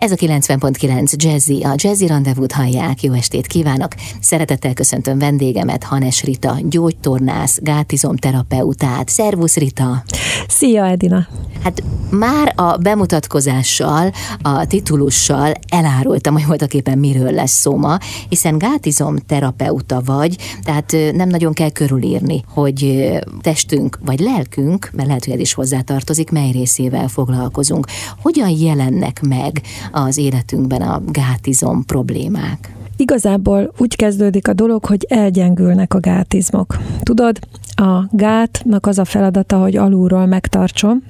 Ez a 90.9 Jazzy, a Jazzy Rendezvút hallják. Jó estét kívánok! Szeretettel köszöntöm vendégemet, Hanes Rita, gyógytornász, gátizomterapeutát. Szervusz Rita! Szia Edina! Hát már a bemutatkozással, a titulussal elárultam, hogy voltak éppen miről lesz szó ma, hiszen gátizomterapeuta vagy, tehát nem nagyon kell körülírni, hogy testünk vagy lelkünk, mert lehet, hogy ez is hozzátartozik, mely részével foglalkozunk. Hogyan jelennek meg az életünkben a gátizom problémák? Igazából úgy kezdődik a dolog, hogy elgyengülnek a gátizmok. Tudod, a gátnak az a feladata, hogy alulról megtartson,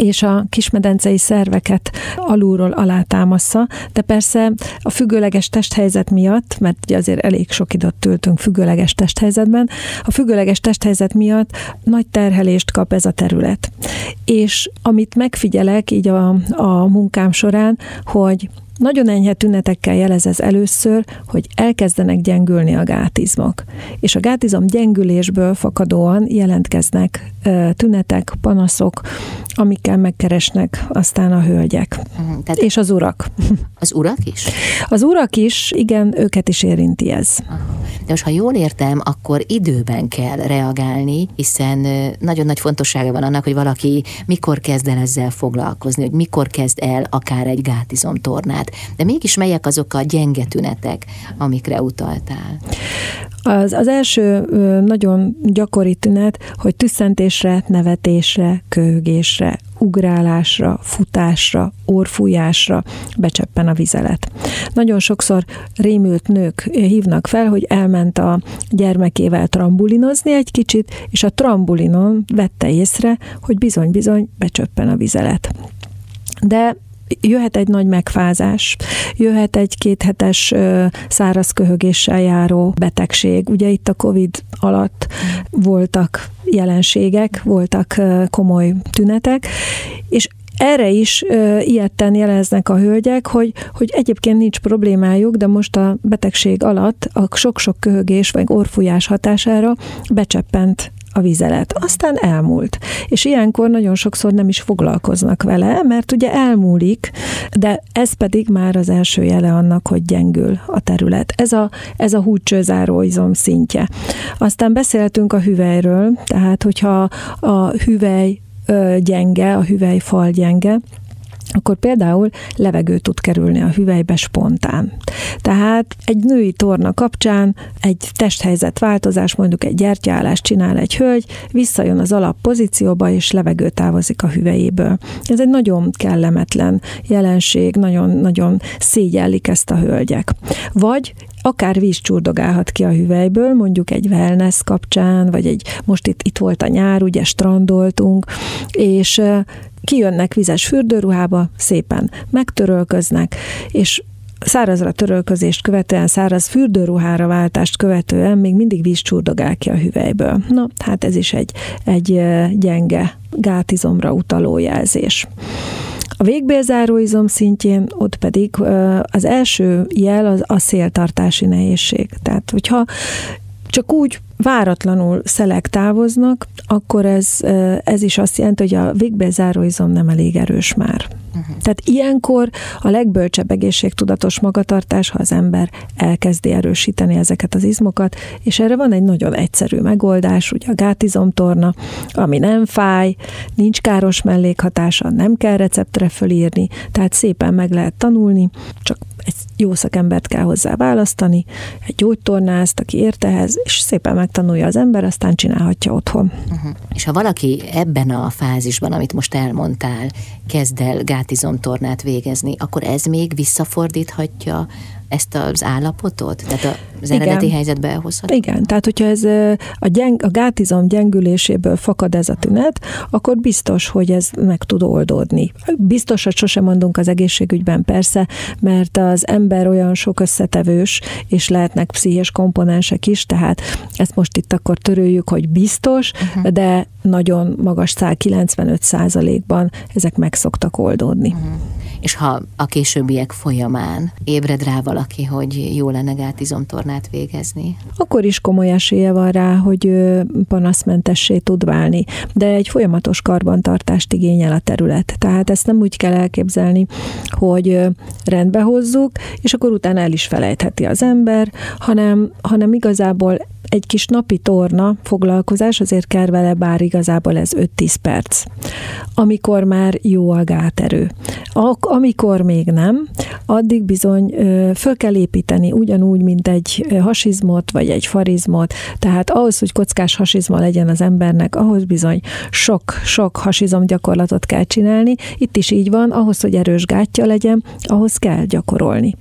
és a kismedencei szerveket alulról alátámassza, de persze a függőleges testhelyzet miatt, mert ugye azért elég sok időt töltünk függőleges testhelyzetben, a függőleges testhelyzet miatt nagy terhelést kap ez a terület. És amit megfigyelek így a, a munkám során, hogy nagyon enyhe tünetekkel jelez ez először, hogy elkezdenek gyengülni a gátizmok. És a gátizom gyengülésből fakadóan jelentkeznek tünetek, panaszok, amikkel megkeresnek aztán a hölgyek. Uh-huh, tehát és az urak. Az urak is? Az urak is, igen, őket is érinti ez. De most, ha jól értem, akkor időben kell reagálni, hiszen nagyon nagy fontossága van annak, hogy valaki mikor kezd el ezzel foglalkozni, hogy mikor kezd el akár egy gátizomtornát. De mégis melyek azok a gyenge tünetek, amikre utaltál? Az, az első nagyon gyakori tünet, hogy tüsszentésre, nevetésre, köhögésre, ugrálásra, futásra, orfújásra becseppen a vizelet. Nagyon sokszor rémült nők hívnak fel, hogy elment a gyermekével trambulinozni egy kicsit, és a trambulinon vette észre, hogy bizony-bizony becsöppen a vizelet. De jöhet egy nagy megfázás, jöhet egy kéthetes száraz köhögéssel járó betegség. Ugye itt a COVID alatt voltak jelenségek, voltak komoly tünetek, és erre is ö, ilyetten jeleznek a hölgyek, hogy, hogy egyébként nincs problémájuk, de most a betegség alatt a sok-sok köhögés vagy orfújás hatására becseppent a vizelet. Aztán elmúlt. És ilyenkor nagyon sokszor nem is foglalkoznak vele, mert ugye elmúlik, de ez pedig már az első jele annak, hogy gyengül a terület. Ez a, ez a húcsőzáróizom szintje. Aztán beszéltünk a hüvelyről, tehát hogyha a hüvely gyenge, a hüvelyfal gyenge, akkor például levegő tud kerülni a hüvelybe spontán. Tehát egy női torna kapcsán egy testhelyzet változás, mondjuk egy gyertyálást csinál egy hölgy, visszajön az alap pozícióba, és levegő távozik a hüvelyéből. Ez egy nagyon kellemetlen jelenség, nagyon-nagyon szégyellik ezt a hölgyek. Vagy akár víz csurdogálhat ki a hüvelyből, mondjuk egy wellness kapcsán, vagy egy, most itt, itt volt a nyár, ugye strandoltunk, és kijönnek vizes fürdőruhába, szépen megtörölköznek, és szárazra törölközést követően, száraz fürdőruhára váltást követően még mindig víz csurdogál ki a hüvelyből. Na, hát ez is egy, egy gyenge gátizomra utaló jelzés. A végbélzáróizom szintjén ott pedig az első jel az a széltartási nehézség. Tehát, hogyha csak úgy váratlanul szelektávoznak, akkor ez, ez is azt jelenti, hogy a végbélzáróizom nem elég erős már. Uh-huh. Tehát ilyenkor a legbölcsebb egészségtudatos magatartás, ha az ember elkezdi erősíteni ezeket az izmokat, és erre van egy nagyon egyszerű megoldás, ugye a gátizomtorna, ami nem fáj, nincs káros mellékhatása, nem kell receptre fölírni, tehát szépen meg lehet tanulni, csak egy jó szakembert kell hozzá választani, egy gyógytornázt, aki értehez, és szépen megtanulja az ember, aztán csinálhatja otthon. Uh-huh. És ha valaki ebben a fázisban, amit most elmondtál, kezd el gátizomtornát végezni, akkor ez még visszafordíthatja ezt az állapotot? Tehát az Igen. eredeti helyzetbe elhozhatja? Igen, tehát hogyha ez a, gyeng, a gátizom gyengüléséből fakad ez a tünet, akkor biztos, hogy ez meg tud oldódni. Biztos, hogy sosem mondunk az egészségügyben persze, mert az ember olyan sok összetevős, és lehetnek pszichés komponensek is, tehát ezt most itt akkor törőjük, hogy biztos, uh-huh. de nagyon magas szál, 95 ban ezek meg szoktak oldódni. Uh-huh. És ha a későbbiek folyamán ébred rá valaki, hogy jó lenne gátizomtornát végezni? Akkor is komoly esélye van rá, hogy panaszmentessé tud válni, de egy folyamatos karbantartást igényel a terület. Tehát ezt nem úgy kell elképzelni, hogy rendbe hozzuk, és akkor utána el is felejtheti az ember, hanem, hanem igazából egy kis napi torna foglalkozás, azért kell vele, bár igazából ez 5-10 perc. Amikor már jó a gáterő. Amikor még nem, addig bizony föl kell építeni ugyanúgy, mint egy hasizmot, vagy egy farizmot. Tehát ahhoz, hogy kockás hasizma legyen az embernek, ahhoz bizony sok-sok hasizom gyakorlatot kell csinálni. Itt is így van, ahhoz, hogy erős gátja legyen, ahhoz kell gyakorolni.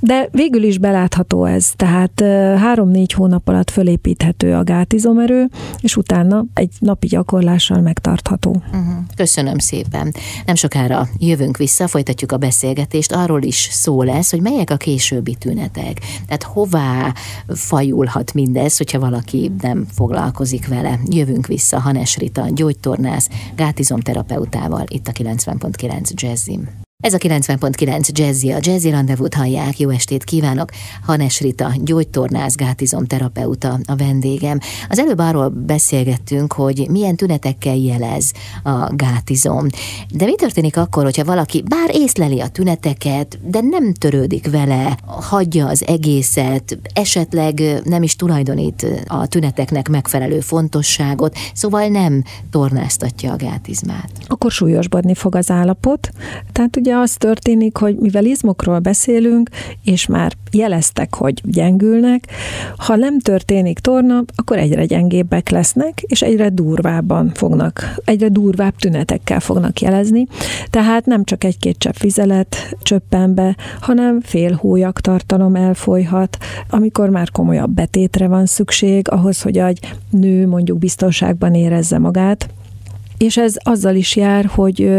De végül is belátható ez, tehát három-négy hónap alatt fölépíthető a gátizomerő, és utána egy napi gyakorlással megtartható. Uh-huh. Köszönöm szépen. Nem sokára jövünk vissza, folytatjuk a beszélgetést. Arról is szó lesz, hogy melyek a későbbi tünetek. Tehát hová fajulhat mindez, hogyha valaki nem foglalkozik vele. Jövünk vissza Hanes Rita, gyógytornász, gátizomterapeutával itt a 90.9 Jazzim. Ez a 90.9 Jazzy, a Jazzy Rendezvút hallják. Jó estét kívánok! Hanes Rita, gyógytornász, gátizom terapeuta a vendégem. Az előbb arról beszélgettünk, hogy milyen tünetekkel jelez a gátizom. De mi történik akkor, hogyha valaki bár észleli a tüneteket, de nem törődik vele, hagyja az egészet, esetleg nem is tulajdonít a tüneteknek megfelelő fontosságot, szóval nem tornáztatja a gátizmát. Akkor súlyosbodni fog az állapot. Tehát ugye ugye az történik, hogy mivel izmokról beszélünk, és már jeleztek, hogy gyengülnek, ha nem történik torna, akkor egyre gyengébbek lesznek, és egyre durvábban fognak, egyre durvább tünetekkel fognak jelezni. Tehát nem csak egy-két csepp vizelet csöppen be, hanem fél hólyag tartalom elfolyhat, amikor már komolyabb betétre van szükség, ahhoz, hogy egy nő mondjuk biztonságban érezze magát, és ez azzal is jár, hogy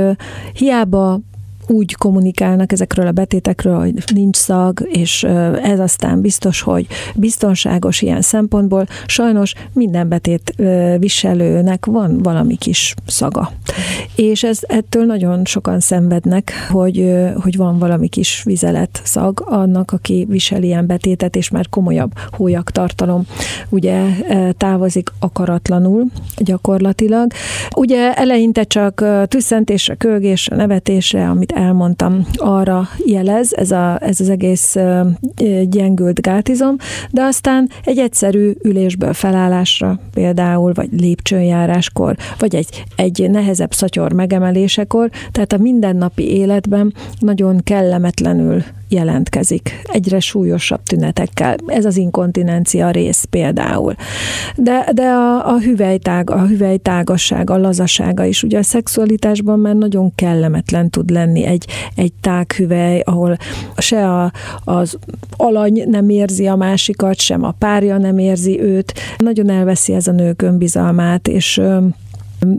hiába úgy kommunikálnak ezekről a betétekről, hogy nincs szag, és ez aztán biztos, hogy biztonságos ilyen szempontból. Sajnos minden betét viselőnek van valami kis szaga. És ez ettől nagyon sokan szenvednek, hogy, hogy van valami kis vizelet szag annak, aki visel ilyen betétet, és már komolyabb tartalom ugye távozik akaratlanul gyakorlatilag. Ugye eleinte csak tüsszentésre, kölgésre, nevetésre, amit elmondtam, arra jelez ez, a, ez az egész gyengült gátizom, de aztán egy egyszerű ülésből felállásra például, vagy lépcsőjáráskor, vagy egy, egy nehezebb szatyor megemelésekor, tehát a mindennapi életben nagyon kellemetlenül jelentkezik egyre súlyosabb tünetekkel. Ez az inkontinencia rész például. De, de a, a hüvelytág, a hüvelytágasság, a lazasága is. Ugye a szexualitásban már nagyon kellemetlen tud lenni egy, egy tághüvely, ahol se a, az alany nem érzi a másikat, sem a párja nem érzi őt. Nagyon elveszi ez a nők önbizalmát, és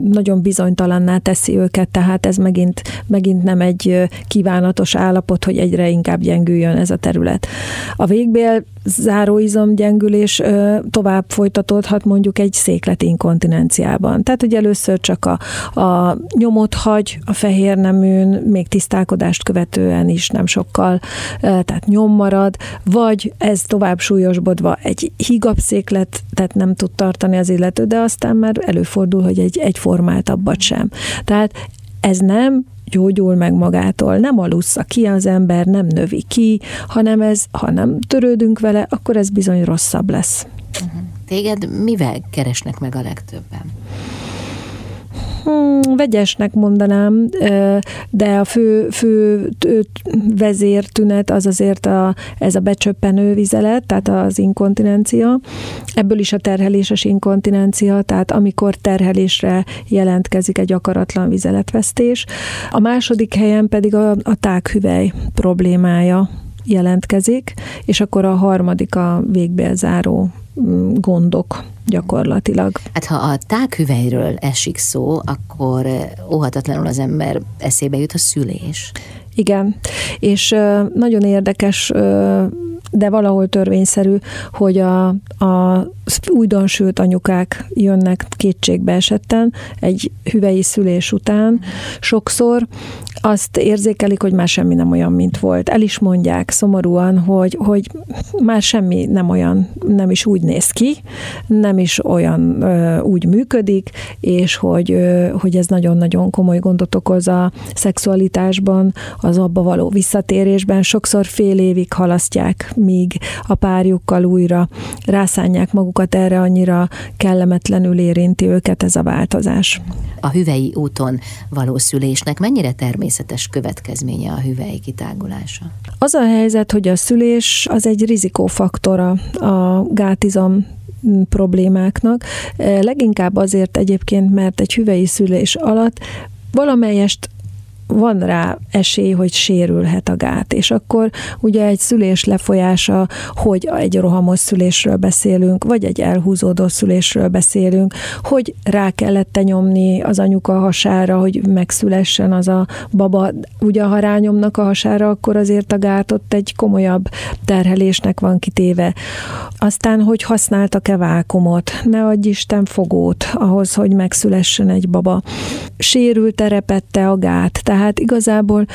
nagyon bizonytalanná teszi őket, tehát ez megint, megint nem egy kívánatos állapot, hogy egyre inkább gyengüljön ez a terület. A végbél záróizom gyengülés tovább folytatódhat mondjuk egy széklet inkontinenciában. Tehát, hogy először csak a, a nyomot hagy a fehér neműn, még tisztálkodást követően is nem sokkal, tehát nyom marad, vagy ez tovább súlyosbodva egy hígabb széklet, tehát nem tud tartani az illető, de aztán már előfordul, hogy egy, egy formáltabbat sem. Tehát ez nem gyógyul meg magától, nem alussza ki az ember, nem növi ki, hanem ez, ha nem törődünk vele, akkor ez bizony rosszabb lesz. Uh-huh. Téged mivel keresnek meg a legtöbben? Hmm, vegyesnek mondanám, de a fő, fő vezértünet az azért a, ez a becsöppenő vizelet, tehát az inkontinencia. Ebből is a terheléses inkontinencia, tehát amikor terhelésre jelentkezik egy akaratlan vizeletvesztés. A második helyen pedig a, a tághüvely problémája jelentkezik, és akkor a harmadik a végbélzáró gondok gyakorlatilag. Hát ha a tághüvelyről esik szó, akkor óhatatlanul az ember eszébe jut a szülés. Igen, és nagyon érdekes de valahol törvényszerű, hogy a, a újdonsült anyukák jönnek kétségbe esetten egy hüvei szülés után sokszor, azt érzékelik, hogy már semmi nem olyan, mint volt. El is mondják szomorúan, hogy, hogy már semmi nem olyan, nem is úgy néz ki, nem is olyan ö, úgy működik, és hogy, ö, hogy ez nagyon-nagyon komoly gondot okoz a szexualitásban, az abba való visszatérésben. Sokszor fél évig halasztják, míg a párjukkal újra rászánják magukat erre, annyira kellemetlenül érinti őket ez a változás. A hüvei úton való szülésnek mennyire természetes következménye a hüvei kitágulása? Az a helyzet, hogy a szülés az egy rizikófaktora a gátizom problémáknak. Leginkább azért egyébként, mert egy hüvei szülés alatt valamelyest van rá esély, hogy sérülhet a gát. És akkor ugye egy szülés lefolyása, hogy egy rohamos szülésről beszélünk, vagy egy elhúzódó szülésről beszélünk, hogy rá kellett nyomni az anyuka hasára, hogy megszülessen az a baba. Ugye ha rányomnak a hasára, akkor azért a gát ott egy komolyabb terhelésnek van kitéve. Aztán, hogy használtak-e vákumot, ne adj Isten fogót ahhoz, hogy megszülessen egy baba. Sérült terepette a gát, tehát igazából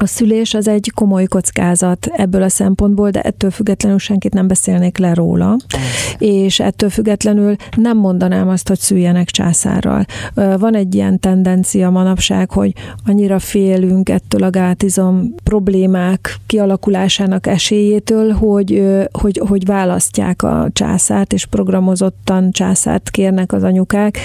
a szülés az egy komoly kockázat ebből a szempontból, de ettől függetlenül senkit nem beszélnék le róla, és ettől függetlenül nem mondanám azt, hogy szüljenek császárral. Van egy ilyen tendencia manapság, hogy annyira félünk ettől a gátizom problémák kialakulásának esélyétől, hogy, hogy, hogy választják a császárt, és programozottan császárt kérnek az anyukák.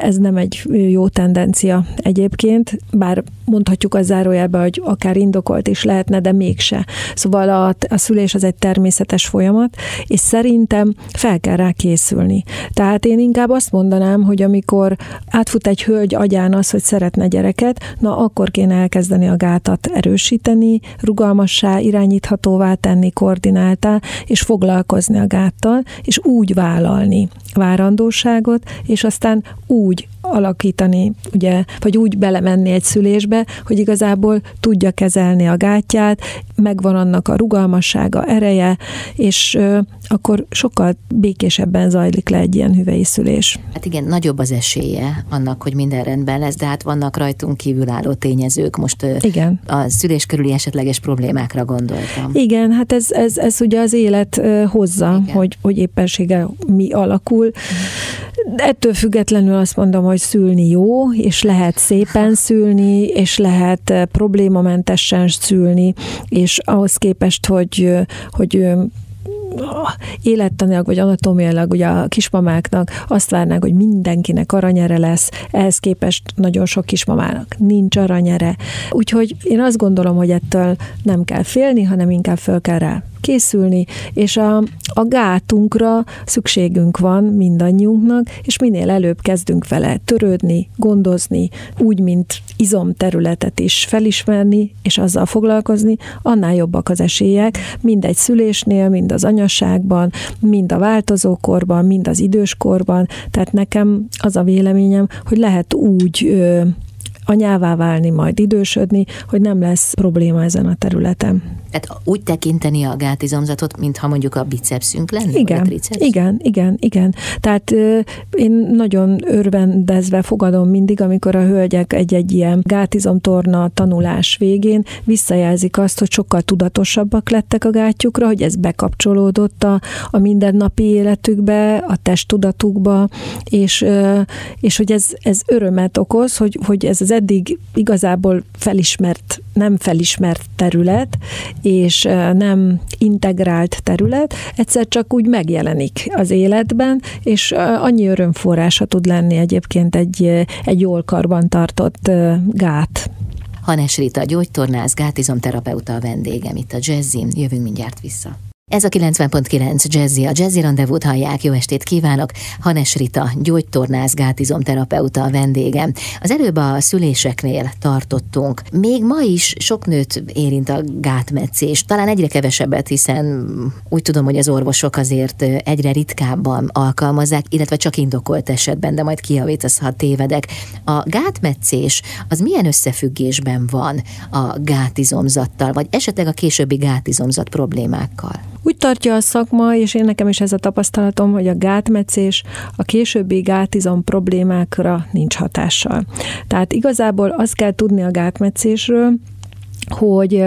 Ez nem egy jó tendencia egyébként, bár mondhatjuk a zárójelbe, hogy akár indokolt is lehetne, de mégse. Szóval a, a szülés az egy természetes folyamat, és szerintem fel kell rá készülni. Tehát én inkább azt mondanám, hogy amikor átfut egy hölgy agyán az, hogy szeretne gyereket, na akkor kéne elkezdeni a gátat erősíteni, rugalmassá, irányíthatóvá tenni, koordináltá, és foglalkozni a gáttal, és úgy vállalni várandóságot, és aztán úgy alakítani, ugye, vagy úgy belemenni egy szülésbe, hogy igazából tudja kezelni a gátját, megvan annak a rugalmassága, ereje, és akkor sokkal békésebben zajlik le egy ilyen hüvei szülés. Hát igen, nagyobb az esélye annak, hogy minden rendben lesz, de hát vannak rajtunk kívülálló tényezők. Most igen. a szülés körüli esetleges problémákra gondoltam. Igen, hát ez, ez, ez ugye az élet hozza, hogy, hogy éppensége mi alakul. De ettől függetlenül azt mondom, hogy szülni jó, és lehet szépen szülni, és lehet problémamentesen szülni, és ahhoz képest, hogy, hogy élettanilag vagy anatómiailag ugye a kismamáknak azt várnák, hogy mindenkinek aranyere lesz, ehhez képest nagyon sok kismamának nincs aranyere. Úgyhogy én azt gondolom, hogy ettől nem kell félni, hanem inkább föl kell rá készülni, és a, a gátunkra szükségünk van mindannyiunknak, és minél előbb kezdünk vele törődni, gondozni, úgy, mint izomterületet is felismerni, és azzal foglalkozni, annál jobbak az esélyek, mind egy szülésnél, mind az anyaságban, mind a változókorban, mind az időskorban, tehát nekem az a véleményem, hogy lehet úgy ö, anyává válni, majd idősödni, hogy nem lesz probléma ezen a területen. Tehát úgy tekinteni a gátizomzatot, mintha mondjuk a bicepsünk lenne? Igen, a igen, igen, igen. Tehát én nagyon örvendezve fogadom mindig, amikor a hölgyek egy-egy ilyen gátizomtorna tanulás végén visszajelzik azt, hogy sokkal tudatosabbak lettek a gátjukra, hogy ez bekapcsolódott a, a mindennapi életükbe, a testtudatukba, és, és hogy ez, ez örömet okoz, hogy, hogy ez az eddig igazából felismert, nem felismert terület, és nem integrált terület, egyszer csak úgy megjelenik az életben, és annyi örömforrása tud lenni egyébként egy, egy jól karban tartott gát. Hanes Rita, gyógytornász, gátizomterapeuta a vendégem itt a Jazzin. Jövünk mindjárt vissza. Ez a 90.9 Jazzy, a Jazzy Rendezvút hallják, jó estét kívánok! Hanes Rita, gyógytornász, gátizomterapeuta a vendégem. Az előbb a szüléseknél tartottunk. Még ma is sok nőt érint a gátmetszés, talán egyre kevesebbet, hiszen úgy tudom, hogy az orvosok azért egyre ritkábban alkalmazzák, illetve csak indokolt esetben, de majd kiavítasz, ha tévedek. A gátmetszés az milyen összefüggésben van a gátizomzattal, vagy esetleg a későbbi gátizomzat problémákkal? Úgy tartja a szakma, és én nekem is ez a tapasztalatom, hogy a gátmetszés a későbbi gátizom problémákra nincs hatással. Tehát igazából azt kell tudni a gátmetszésről, hogy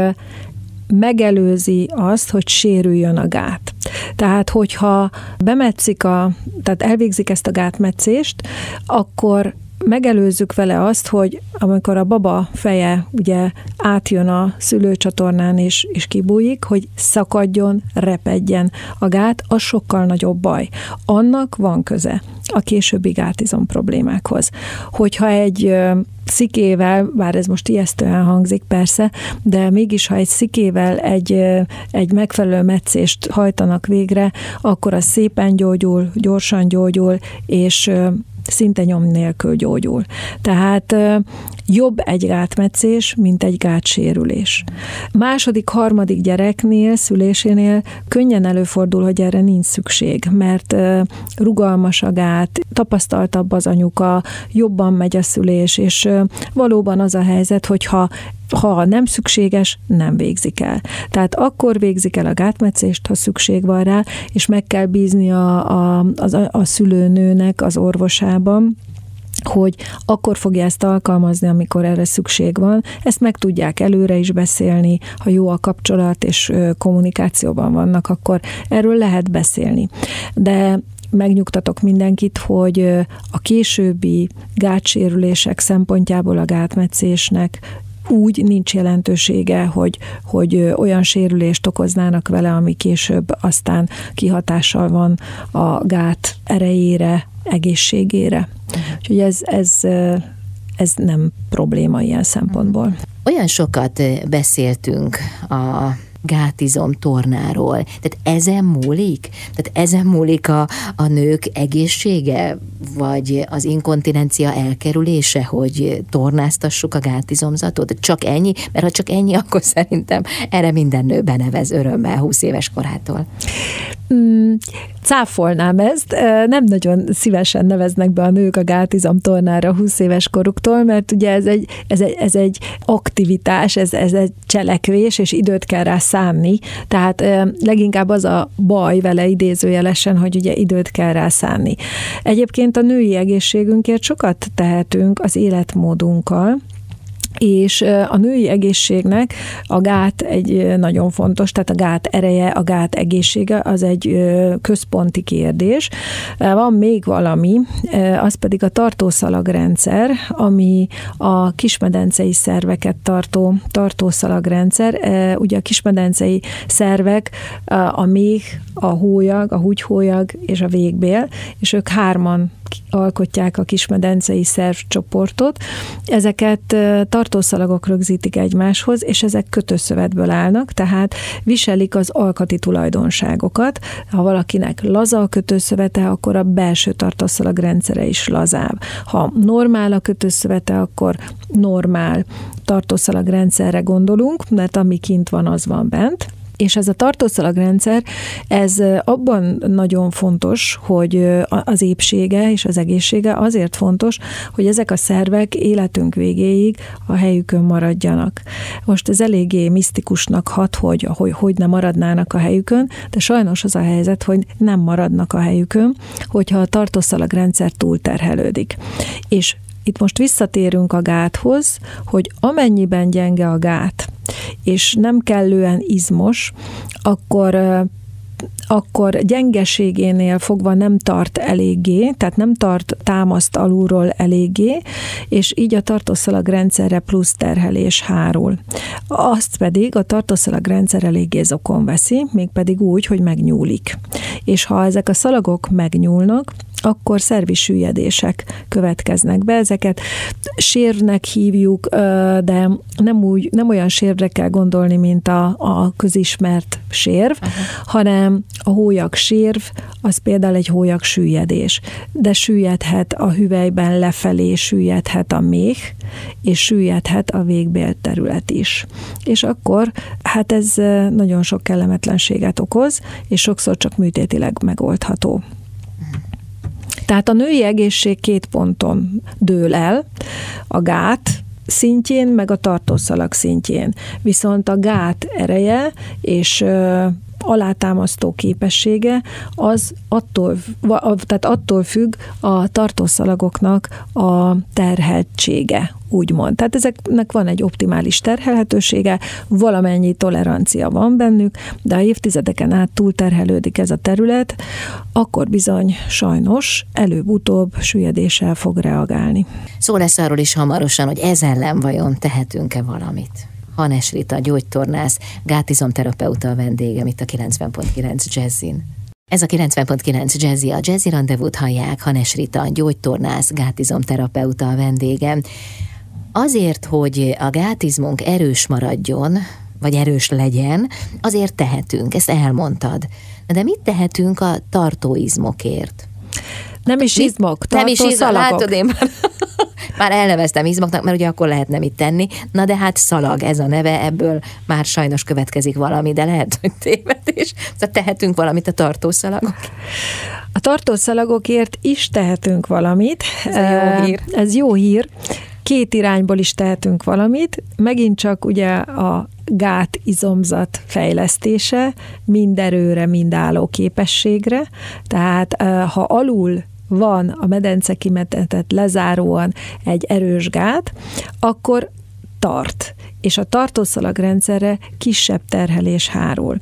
megelőzi azt, hogy sérüljön a gát. Tehát, hogyha bemetszik a, tehát elvégzik ezt a gátmetszést, akkor megelőzzük vele azt, hogy amikor a baba feje ugye átjön a szülőcsatornán és, és kibújik, hogy szakadjon, repedjen a gát, az sokkal nagyobb baj. Annak van köze a későbbi gátizom problémákhoz. Hogyha egy szikével, bár ez most ijesztően hangzik persze, de mégis, ha egy szikével egy, egy megfelelő meccést hajtanak végre, akkor az szépen gyógyul, gyorsan gyógyul, és szinte nyom nélkül gyógyul. Tehát jobb egy gátmetszés, mint egy gátsérülés. Második, harmadik gyereknél, szülésénél könnyen előfordul, hogy erre nincs szükség, mert rugalmas a gát, tapasztaltabb az anyuka, jobban megy a szülés, és valóban az a helyzet, hogyha ha nem szükséges, nem végzik el. Tehát akkor végzik el a gátmetszést, ha szükség van rá, és meg kell bízni a, a, a, a szülőnőnek az orvosában, hogy akkor fogja ezt alkalmazni, amikor erre szükség van. Ezt meg tudják előre is beszélni, ha jó a kapcsolat és kommunikációban vannak, akkor erről lehet beszélni. De megnyugtatok mindenkit, hogy a későbbi gátsérülések szempontjából a gátmetszésnek úgy nincs jelentősége, hogy, hogy olyan sérülést okoznának vele, ami később aztán kihatással van a gát erejére, egészségére. Úgyhogy ez, ez, ez nem probléma ilyen szempontból. Olyan sokat beszéltünk a gátizom tornáról. Tehát ezen múlik? Tehát ezen múlik a, a nők egészsége, vagy az inkontinencia elkerülése, hogy tornáztassuk a gátizomzatot? Csak ennyi? Mert ha csak ennyi, akkor szerintem erre minden nő benevez örömmel 20 éves korától. Mm, cáfolnám ezt. Nem nagyon szívesen neveznek be a nők a gátizom tornára 20 éves koruktól, mert ugye ez egy, ez egy, ez egy aktivitás, ez, ez egy cselekvés, és időt kell rá szánni. Tehát leginkább az a baj vele idézőjelesen, hogy ugye időt kell rá szánni. Egyébként a női egészségünkért sokat tehetünk az életmódunkkal, és a női egészségnek a gát egy nagyon fontos, tehát a gát ereje, a gát egészsége az egy központi kérdés. Van még valami, az pedig a tartószalagrendszer, ami a kismedencei szerveket tartó tartószalagrendszer. Ugye a kismedencei szervek a méh, a hólyag, a húgyhólyag és a végbél, és ők hárman alkotják a kismedencei szervcsoportot. Ezeket tartószalagok rögzítik egymáshoz, és ezek kötőszövetből állnak, tehát viselik az alkati tulajdonságokat. Ha valakinek laza a kötőszövete, akkor a belső tartószalag rendszere is lazább. Ha normál a kötőszövete, akkor normál tartószalagrendszerre gondolunk, mert ami kint van, az van bent. És ez a tartószalagrendszer, ez abban nagyon fontos, hogy az épsége és az egészsége azért fontos, hogy ezek a szervek életünk végéig a helyükön maradjanak. Most ez eléggé misztikusnak hat, hogy, hogy hogy ne maradnának a helyükön, de sajnos az a helyzet, hogy nem maradnak a helyükön, hogyha a tartószalagrendszer túlterhelődik. És itt most visszatérünk a gáthoz, hogy amennyiben gyenge a gát, és nem kellően izmos, akkor akkor gyengeségénél fogva nem tart eléggé, tehát nem tart támaszt alulról eléggé, és így a tartószalag rendszerre plusz terhelés hárul. Azt pedig a tartószalag rendszer eléggé zokon veszi, mégpedig úgy, hogy megnyúlik. És ha ezek a szalagok megnyúlnak, akkor szervi süllyedések következnek be. Ezeket sérvnek hívjuk, de nem, úgy, nem olyan sérvre kell gondolni, mint a, a közismert sérv, uh-huh. hanem a hólyag sérv, az például egy hólyag süllyedés. De süllyedhet a hüvelyben lefelé, süllyedhet a méh, és süllyedhet a végbél terület is. És akkor hát ez nagyon sok kellemetlenséget okoz, és sokszor csak műtétileg megoldható. Tehát a női egészség két ponton dől el, a gát, szintjén, meg a tartószalag szintjén. Viszont a gát ereje és alátámasztó képessége, az attól, tehát attól függ a tartószalagoknak a terheltsége, úgymond. Tehát ezeknek van egy optimális terhelhetősége, valamennyi tolerancia van bennük, de ha évtizedeken át túlterhelődik ez a terület, akkor bizony sajnos előbb-utóbb süllyedéssel fog reagálni. Szó lesz arról is hamarosan, hogy ez ellen vajon tehetünk-e valamit? Hanes Rita, gyógytornász, gátizomterapeuta a vendégem itt a 90.9 Jazzin. Ez a 90.9 Jazzy, a Jazzy Rendezvút hallják, Hanes Rita, gyógytornász, gátizomterapeuta a vendégem. Azért, hogy a gátizmunk erős maradjon, vagy erős legyen, azért tehetünk, ezt elmondtad. De mit tehetünk a tartóizmokért? Nem is izmok, Nem is izmok, látod, én már, már elneveztem izmoknak, mert ugye akkor lehetne mit tenni. Na de hát szalag ez a neve, ebből már sajnos következik valami, de lehet, hogy tévedés. Szóval tehetünk valamit a tartószalagok. A tartószalagokért is tehetünk valamit. Ez jó hír. Ez jó hír. Két irányból is tehetünk valamit. Megint csak ugye a gát izomzat fejlesztése, mind erőre, mind álló képességre. Tehát ha alul van a medence kimetetet lezáróan egy erős gát, akkor tart, és a tartószalagrendszerre kisebb terhelés hárul.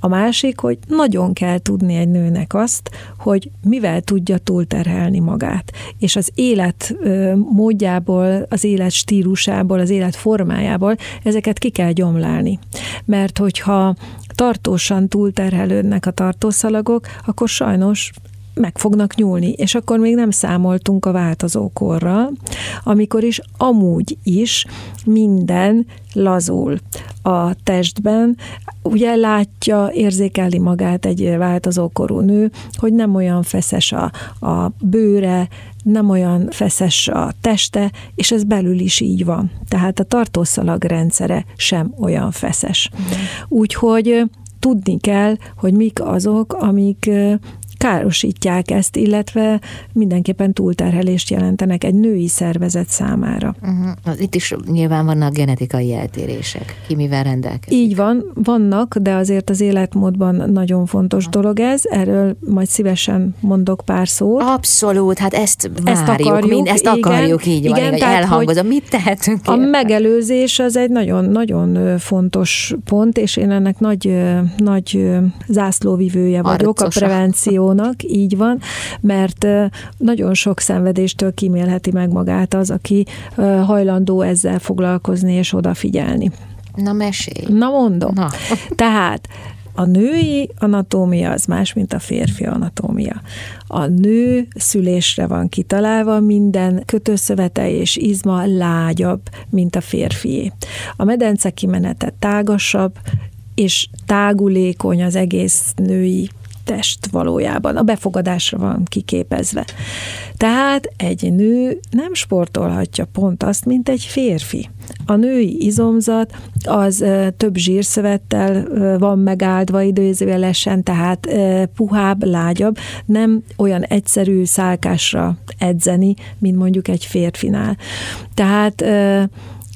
A másik, hogy nagyon kell tudni egy nőnek azt, hogy mivel tudja túlterhelni magát, és az élet módjából, az élet stílusából, az élet formájából ezeket ki kell gyomlálni. Mert hogyha tartósan túlterhelődnek a tartószalagok, akkor sajnos meg fognak nyúlni, és akkor még nem számoltunk a változókorral, amikor is amúgy is minden lazul a testben, ugye látja, érzékeli magát egy változókorú nő, hogy nem olyan feszes a, a bőre, nem olyan feszes a teste, és ez belül is így van. Tehát a tartószalag rendszere sem olyan feszes. Úgyhogy tudni kell, hogy mik azok, amik károsítják ezt, illetve mindenképpen túlterhelést jelentenek egy női szervezet számára. Uh-huh. Itt is nyilván vannak genetikai eltérések, ki mivel rendelkezik. Így van, vannak, de azért az életmódban nagyon fontos uh-huh. dolog ez, erről majd szívesen mondok pár szót. Abszolút, hát ezt várjuk, ezt akarjuk, mind, ezt igen, akarjuk így igen, van, tehát, elhangozom. Mit tehetünk? A érte? megelőzés az egy nagyon-nagyon fontos pont, és én ennek nagy, nagy zászlóvivője vagyok, Arcosa. a prevenció jónak, így van, mert nagyon sok szenvedéstől kimélheti meg magát az, aki hajlandó ezzel foglalkozni és odafigyelni. Na mesélj. Na mondom. Na. Tehát a női anatómia az más, mint a férfi anatómia. A nő szülésre van kitalálva, minden kötőszövete és izma lágyabb, mint a férfié. A medence kimenete tágasabb, és tágulékony az egész női test valójában, a befogadásra van kiképezve. Tehát egy nő nem sportolhatja pont azt, mint egy férfi. A női izomzat az több zsírszövettel van megáldva időzőjelesen, tehát puhább, lágyabb, nem olyan egyszerű szálkásra edzeni, mint mondjuk egy férfinál. Tehát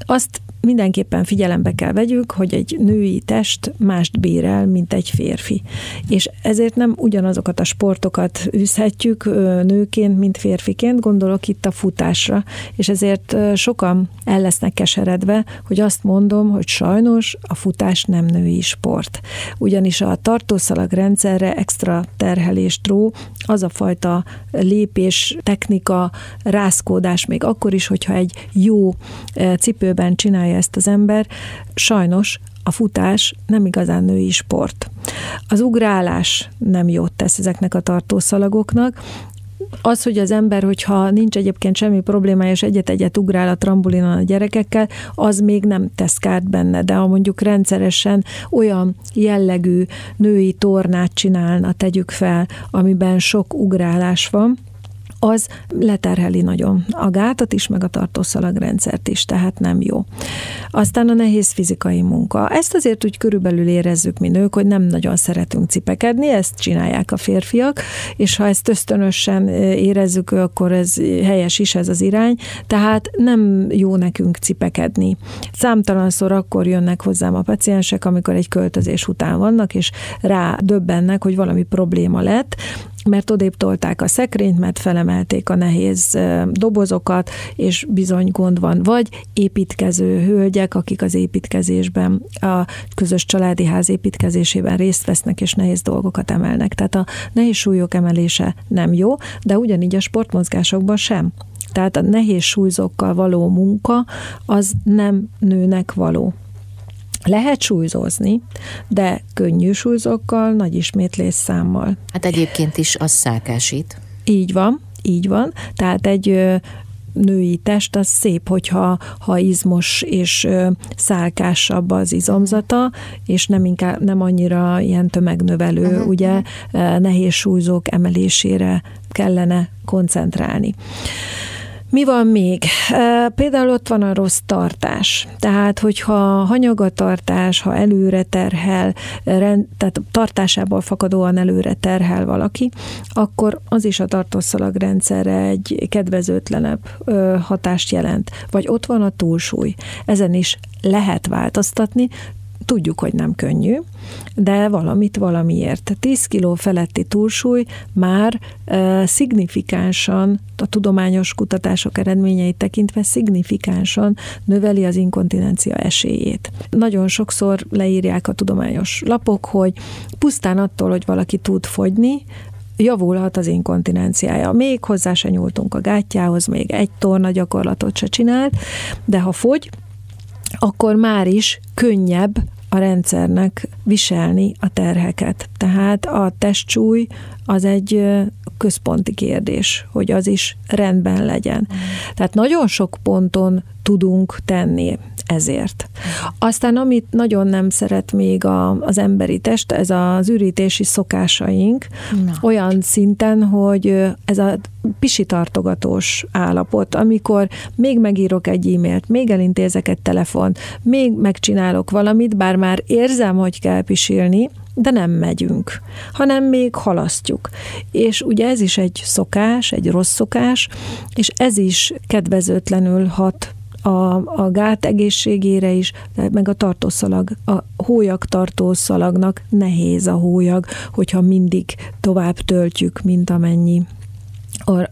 azt mindenképpen figyelembe kell vegyük, hogy egy női test mást bír el, mint egy férfi. És ezért nem ugyanazokat a sportokat űzhetjük nőként, mint férfiként, gondolok itt a futásra, és ezért sokan el lesznek keseredve, hogy azt mondom, hogy sajnos a futás nem női sport. Ugyanis a tartószalag rendszerre extra terhelést ró, az a fajta lépés, technika, rázkódás, még akkor is, hogyha egy jó cipőben csinálja ezt az ember, sajnos a futás nem igazán női sport. Az ugrálás nem jót tesz ezeknek a tartószalagoknak, Az, hogy az ember, hogyha nincs egyébként semmi problémája, és egyet-egyet ugrál a trambulinon a gyerekekkel, az még nem tesz kárt benne, de ha mondjuk rendszeresen olyan jellegű női tornát csinálna, tegyük fel, amiben sok ugrálás van, az leterheli nagyon a gátat is, meg a tartószalagrendszert is, tehát nem jó. Aztán a nehéz fizikai munka. Ezt azért úgy körülbelül érezzük mi nők, hogy nem nagyon szeretünk cipekedni, ezt csinálják a férfiak, és ha ezt ösztönösen érezzük, akkor ez helyes is ez az irány, tehát nem jó nekünk cipekedni. Számtalanszor akkor jönnek hozzám a paciensek, amikor egy költözés után vannak, és rá döbbennek, hogy valami probléma lett, mert odébb tolták a szekrényt, mert felemelték a nehéz dobozokat, és bizony gond van. Vagy építkező hölgyek, akik az építkezésben, a közös családi ház építkezésében részt vesznek, és nehéz dolgokat emelnek. Tehát a nehéz súlyok emelése nem jó, de ugyanígy a sportmozgásokban sem. Tehát a nehéz súlyzókkal való munka az nem nőnek való. Lehet súlyzózni, de könnyű súlyzókkal, nagy ismétlés számmal. Hát egyébként is az szákásít. Így van, így van. Tehát egy női test az szép, hogyha ha izmos és szálkásabb az izomzata, és nem, inkább, nem annyira ilyen tömegnövelő, uh-huh. ugye nehéz súlyzók emelésére kellene koncentrálni. Mi van még? Például ott van a rossz tartás. Tehát, hogyha hanyagatartás, ha előre terhel, tehát tartásából fakadóan előre terhel valaki, akkor az is a tartószalagrendszerre egy kedvezőtlenebb hatást jelent. Vagy ott van a túlsúly. Ezen is lehet változtatni, Tudjuk, hogy nem könnyű, de valamit valamiért. 10 kiló feletti túlsúly már e, szignifikánsan, a tudományos kutatások eredményeit tekintve szignifikánsan növeli az inkontinencia esélyét. Nagyon sokszor leírják a tudományos lapok, hogy pusztán attól, hogy valaki tud fogyni, javulhat az inkontinenciája. Még hozzá se nyúltunk a gátjához, még egy torna gyakorlatot se csinált, de ha fogy, akkor már is könnyebb a rendszernek viselni a terheket. Tehát a testsúly az egy központi kérdés, hogy az is rendben legyen. Tehát nagyon sok ponton tudunk tenni ezért. Aztán amit nagyon nem szeret még a, az emberi test, ez az ürítési szokásaink, Na. olyan szinten, hogy ez a pisitartogatós állapot, amikor még megírok egy e-mailt, még elintézek egy telefont, még megcsinálok valamit, bár már érzem, hogy kell pisilni, de nem megyünk, hanem még halasztjuk. És ugye ez is egy szokás, egy rossz szokás, és ez is kedvezőtlenül hat a, a gát egészségére is, meg a tartószalag, a hólyag tartószalagnak nehéz a hólyag, hogyha mindig tovább töltjük, mint amennyi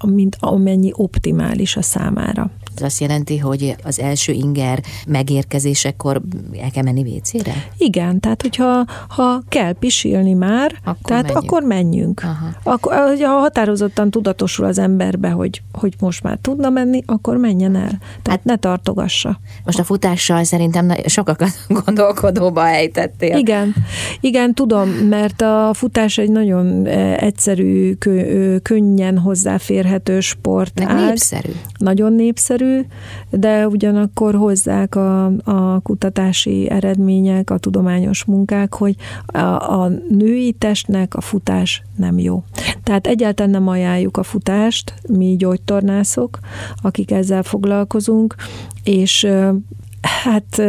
mint amennyi optimális a számára. Ez azt jelenti, hogy az első inger megérkezésekor el kell menni vécére? Igen, tehát hogyha ha kell pisilni már, akkor tehát menjünk. akkor menjünk. Aha. Akkor, ha határozottan tudatosul az emberbe, hogy, hogy most már tudna menni, akkor menjen el. Tehát hát, ne tartogassa. Most a futással szerintem sokakat gondolkodóba ejtettél. Igen, igen, tudom, mert a futás egy nagyon egyszerű, könnyen hozzáférhető sport. Meg népszerű. Nagyon népszerű, de ugyanakkor hozzák a, a kutatási eredmények, a tudományos munkák, hogy a, a női testnek a futás nem jó. Tehát egyáltalán nem ajánljuk a futást, mi gyógytornászok, akik ezzel foglalkozunk, és hát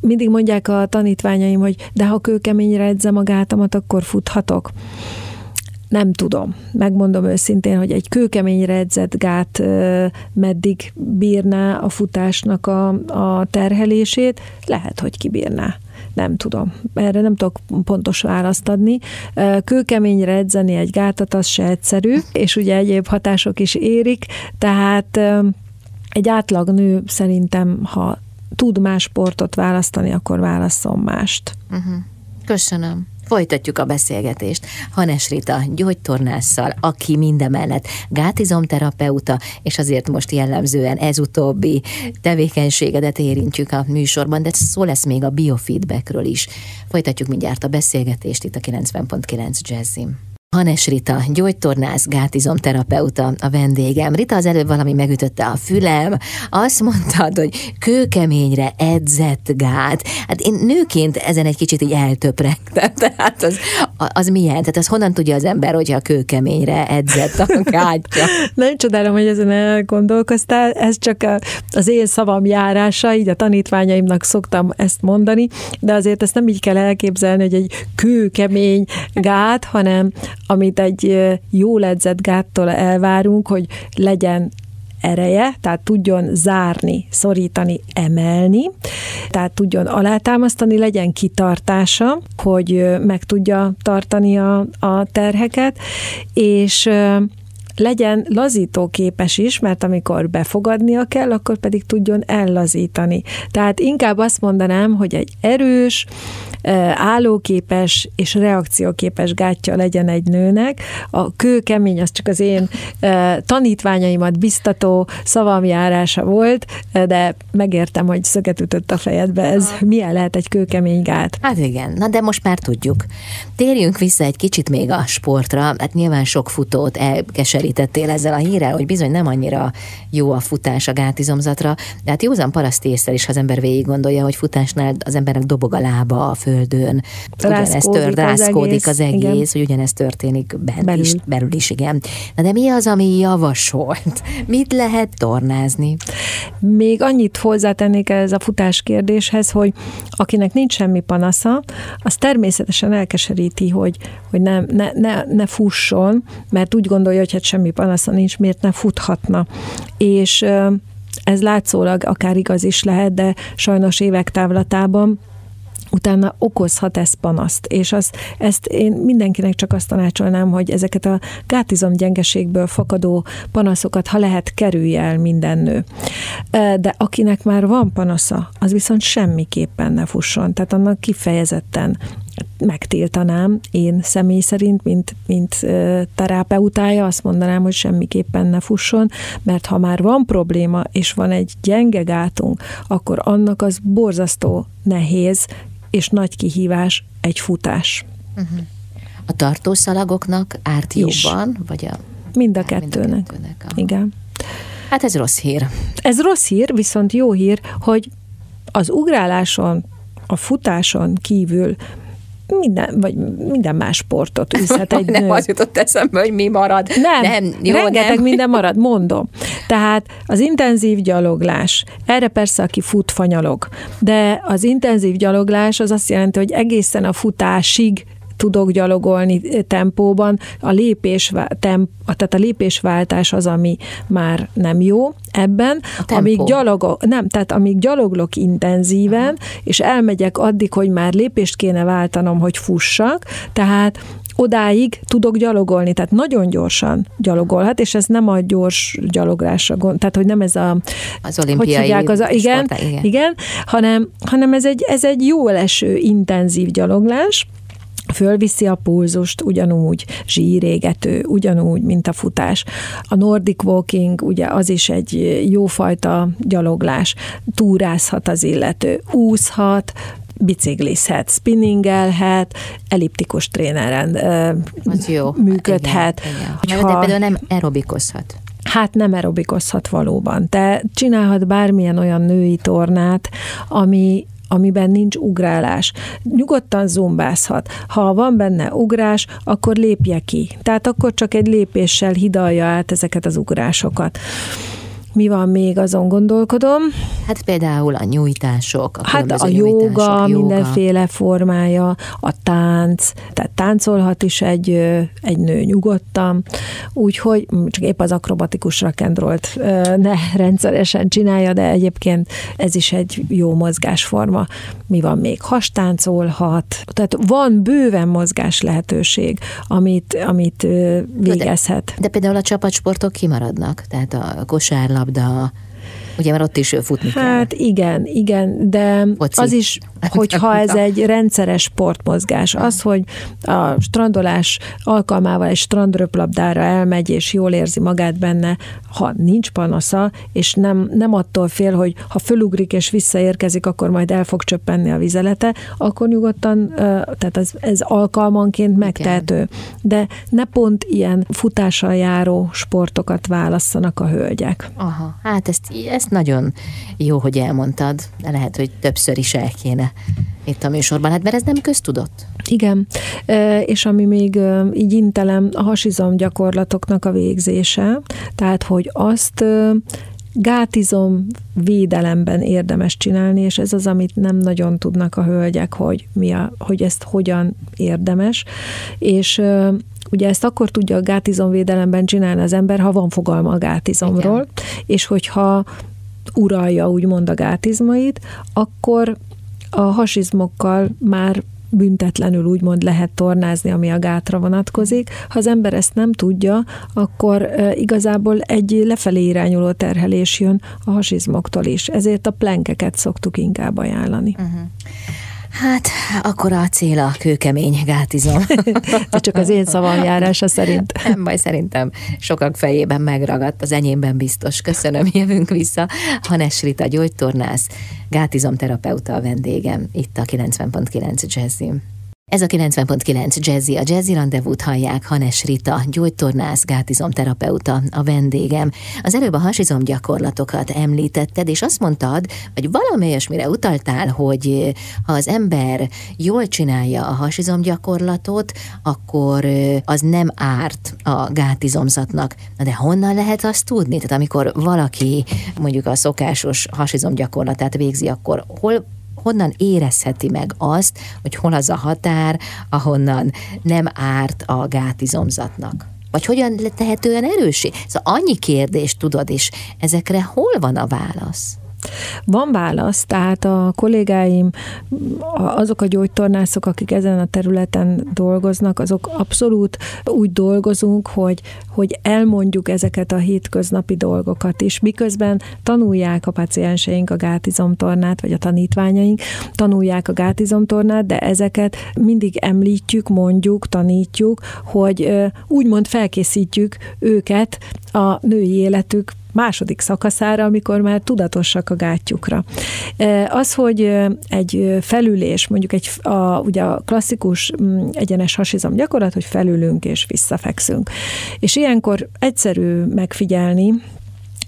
mindig mondják a tanítványaim, hogy de ha kőkeményre edzem a gátamat, akkor futhatok nem tudom. Megmondom őszintén, hogy egy kőkeményre edzett gát meddig bírná a futásnak a, a terhelését, lehet, hogy kibírná. Nem tudom. Erre nem tudok pontos választ adni. Kőkeményre edzeni egy gátat, az se egyszerű, és ugye egyéb hatások is érik, tehát egy átlag nő szerintem, ha tud más sportot választani, akkor válasszon mást. Uh-huh. Köszönöm. Folytatjuk a beszélgetést Hanes Rita gyógytornásszal, aki mindemellett gátizomterapeuta, és azért most jellemzően ez utóbbi tevékenységedet érintjük a műsorban, de szó lesz még a biofeedbackről is. Folytatjuk mindjárt a beszélgetést itt a 90.9 Jazzim. Hanes Rita, gyógytornász, gátizomterapeuta a vendégem. Rita, az előbb valami megütötte a fülem, azt mondtad, hogy kőkeményre edzett gát. Hát én nőként ezen egy kicsit így eltöpregtem, tehát az, az milyen? Tehát az honnan tudja az ember, hogyha kőkeményre edzett a gátja? Nem csodálom, hogy ezen elgondolkoztál, ez csak az én szavam járása, így a tanítványaimnak szoktam ezt mondani, de azért ezt nem így kell elképzelni, hogy egy kőkemény gát, hanem amit egy jó edzett gáttól elvárunk, hogy legyen ereje, tehát tudjon zárni, szorítani, emelni, tehát tudjon alátámasztani, legyen kitartása, hogy meg tudja tartani a, a terheket, és legyen lazítóképes is, mert amikor befogadnia kell, akkor pedig tudjon ellazítani. Tehát inkább azt mondanám, hogy egy erős, állóképes és reakcióképes gátja legyen egy nőnek. A kőkemény az csak az én tanítványaimat biztató szavamjárása volt, de megértem, hogy szöget ütött a fejedbe. Ez milyen lehet egy kőkemény gát? Hát igen, na de most már tudjuk. Térjünk vissza egy kicsit még a sportra. Hát nyilván sok futót elkeserítettél ezzel a hírrel, hogy bizony nem annyira jó a futás a gátizomzatra, de hát józan paraszti észre is, ha az ember végig gondolja, hogy futásnál az embernek dobog a lába, a földön, ugyanez tör, rászkódik az egész, az egész hogy ugyanezt történik bent belül. Is, belül is, igen. Na de mi az, ami javasolt? Mit lehet tornázni? Még annyit hozzátennék ez a futás kérdéshez, hogy akinek nincs semmi panasza, az természetesen elkeseríti, hogy, hogy nem, ne, ne, ne fusson, mert úgy gondolja, hogy hát semmi panasza nincs, miért ne futhatna. És ez látszólag akár igaz is lehet, de sajnos évek távlatában utána okozhat ez panaszt, és az, ezt én mindenkinek csak azt tanácsolnám, hogy ezeket a gátizom gyengeségből fakadó panaszokat, ha lehet, kerülje el minden nő. De akinek már van panasza, az viszont semmiképpen ne fusson, tehát annak kifejezetten megtiltanám én személy szerint, mint, mint terapeutája, azt mondanám, hogy semmiképpen ne fusson, mert ha már van probléma, és van egy gyenge gátunk, akkor annak az borzasztó nehéz és nagy kihívás egy futás. Uh-huh. A tartószalagoknak árt is. jobban, vagy a... Mind a kettőnek. Mind a kettőnek Igen. Hát ez rossz hír. Ez rossz hír, viszont jó hír, hogy az ugráláson, a futáson kívül minden, vagy minden más sportot űzhet egy Nem az jutott eszembe, hogy mi marad. Nem, nem jó, rengeteg nem. minden marad, mondom. Tehát az intenzív gyaloglás, erre persze aki fut, fanyalog, de az intenzív gyaloglás az azt jelenti, hogy egészen a futásig tudok gyalogolni tempóban, a lépés, temp, tehát a lépésváltás az, ami már nem jó ebben, amíg gyalogok, nem, tehát amíg gyaloglok intenzíven, Aha. és elmegyek addig, hogy már lépést kéne váltanom, hogy fussak, tehát odáig tudok gyalogolni, tehát nagyon gyorsan gyalogolhat, és ez nem a gyors gyaloglásra gond, tehát hogy nem ez a az olimpiai hogy az a, igen, sport, igen, igen, hanem, hanem ez egy, ez egy jó leső, intenzív gyaloglás, fölviszi a pulzust, ugyanúgy zsírégető, ugyanúgy, mint a futás. A Nordic Walking, ugye az is egy jófajta gyaloglás, túrázhat az illető, úszhat, biciklizhet, spinningelhet, elliptikus tréneren az jó. működhet. Igen, igen. Hogyha, de például nem aerobikozhat. Hát nem aerobikozhat valóban. Te csinálhat bármilyen olyan női tornát, ami, amiben nincs ugrálás. Nyugodtan zumbázhat. Ha van benne ugrás, akkor lépje ki. Tehát akkor csak egy lépéssel hidalja át ezeket az ugrásokat. Mi van még, azon gondolkodom. Hát például a nyújtások. A hát a jóga, mindenféle formája, a tánc, tehát táncolhat is egy, egy nő nyugodtan, úgyhogy csak épp az akrobatikus rakendrolt ne rendszeresen csinálja, de egyébként ez is egy jó mozgásforma. Mi van még? Hastáncolhat, tehát van bőven mozgás lehetőség, amit, amit végezhet. De, de például a csapatsportok kimaradnak, tehát a kosárlabda, Ugye, mert ott is futni kell. Hát igen, igen, de Foci. az is, hogyha ez egy rendszeres sportmozgás. Az, hogy a strandolás alkalmával egy strandröplabdára elmegy, és jól érzi magát benne, ha nincs panasza, és nem, nem attól fél, hogy ha fölugrik és visszaérkezik, akkor majd el fog csöppenni a vizelete, akkor nyugodtan, tehát ez, ez alkalmanként megtehető. De ne pont ilyen futással járó sportokat válasszanak a hölgyek. Aha, hát ezt, ezt nagyon jó, hogy elmondtad, de lehet, hogy többször is el kéne itt a műsorban, hát mert ez nem köztudott. Igen, és ami még így intelem, a hasizom gyakorlatoknak a végzése, tehát, hogy azt gátizom védelemben érdemes csinálni, és ez az, amit nem nagyon tudnak a hölgyek, hogy, mi a, hogy ezt hogyan érdemes, és Ugye ezt akkor tudja a gátizomvédelemben csinálni az ember, ha van fogalma a gátizomról, Igen. és hogyha uralja úgymond a gátizmait, akkor a hasizmokkal már büntetlenül úgymond lehet tornázni, ami a gátra vonatkozik. Ha az ember ezt nem tudja, akkor igazából egy lefelé irányuló terhelés jön a hasizmoktól is. Ezért a plenkeket szoktuk inkább ajánlani. Uh-huh. Hát, akkor a cél a kőkemény gátizom. De csak az én szavam járása szerint. Nem baj, szerintem sokak fejében megragadt, az enyémben biztos. Köszönöm, jövünk vissza. Hanes Rita gyógytornász, gátizomterapeuta a vendégem, itt a 90.9 Jazzim. Ez a 90.9 Jazzy, a Jazzy Rendezvút hallják, Hanes Rita, gyógytornász, gátizomterapeuta, a vendégem. Az előbb a hasizom gyakorlatokat említetted, és azt mondtad, vagy valami olyasmire utaltál, hogy ha az ember jól csinálja a hasizom gyakorlatot, akkor az nem árt a gátizomzatnak. Na de honnan lehet azt tudni? Tehát amikor valaki mondjuk a szokásos hasizom gyakorlatát végzi, akkor hol honnan érezheti meg azt, hogy hol az a határ, ahonnan nem árt a gátizomzatnak? Vagy hogyan tehetően erősé? Szóval annyi kérdést tudod, és ezekre hol van a válasz? Van válasz, tehát a kollégáim, azok a gyógytornászok, akik ezen a területen dolgoznak, azok abszolút úgy dolgozunk, hogy, hogy elmondjuk ezeket a hétköznapi dolgokat is, miközben tanulják a pacienseink a gátizomtornát, vagy a tanítványaink tanulják a gátizomtornát, de ezeket mindig említjük, mondjuk, tanítjuk, hogy úgymond felkészítjük őket a női életük második szakaszára, amikor már tudatosak a gátjukra. Az, hogy egy felülés, mondjuk egy, a, ugye a klasszikus mm, egyenes hasizom gyakorlat, hogy felülünk és visszafekszünk. És ilyenkor egyszerű megfigyelni,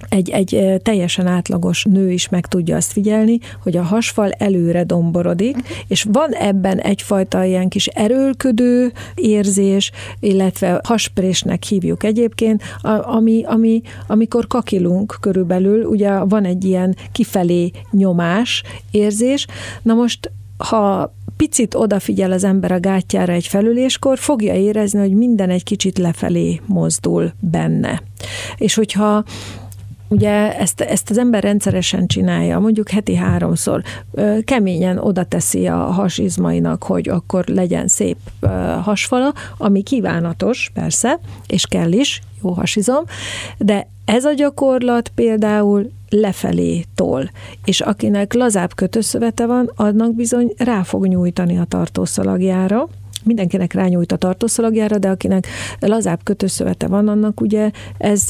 egy, egy teljesen átlagos nő is meg tudja azt figyelni, hogy a hasfal előre domborodik, és van ebben egyfajta ilyen kis erőlködő érzés, illetve hasprésnek hívjuk egyébként, ami, ami, amikor kakilunk körülbelül, ugye van egy ilyen kifelé nyomás érzés. Na most, ha picit odafigyel az ember a gátjára egy felüléskor, fogja érezni, hogy minden egy kicsit lefelé mozdul benne. És hogyha ugye ezt, ezt az ember rendszeresen csinálja, mondjuk heti háromszor, keményen oda teszi a hasizmainak, hogy akkor legyen szép hasfala, ami kívánatos, persze, és kell is, jó hasizom, de ez a gyakorlat például lefelé tol, és akinek lazább kötőszövete van, annak bizony rá fog nyújtani a tartószalagjára, mindenkinek rányújt a tartószalagjára, de akinek lazább kötőszövete van, annak ugye ez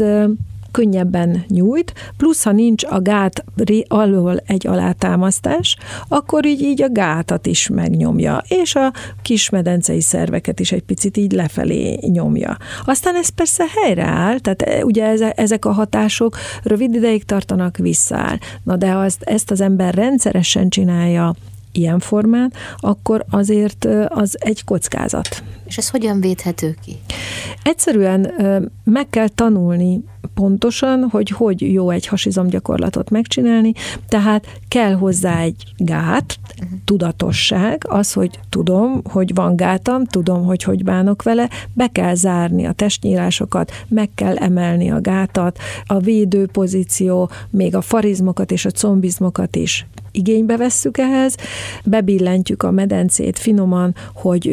könnyebben nyújt, plusz ha nincs a gát alól egy alátámasztás, akkor így, így a gátat is megnyomja, és a kismedencei szerveket is egy picit így lefelé nyomja. Aztán ez persze helyreáll, tehát e, ugye ezek a hatások rövid ideig tartanak, visszaáll. Na de ha ezt, ezt az ember rendszeresen csinálja, ilyen formán, akkor azért az egy kockázat. És ez hogyan védhető ki? Egyszerűen meg kell tanulni pontosan, hogy hogy jó egy hasizomgyakorlatot megcsinálni, tehát kell hozzá egy gát, uh-huh. tudatosság, az, hogy tudom, hogy van gátam, tudom, hogy hogy bánok vele, be kell zárni a testnyílásokat, meg kell emelni a gátat, a védő pozíció, még a farizmokat és a combizmokat is igénybe vesszük ehhez, bebillentjük a medencét finoman, hogy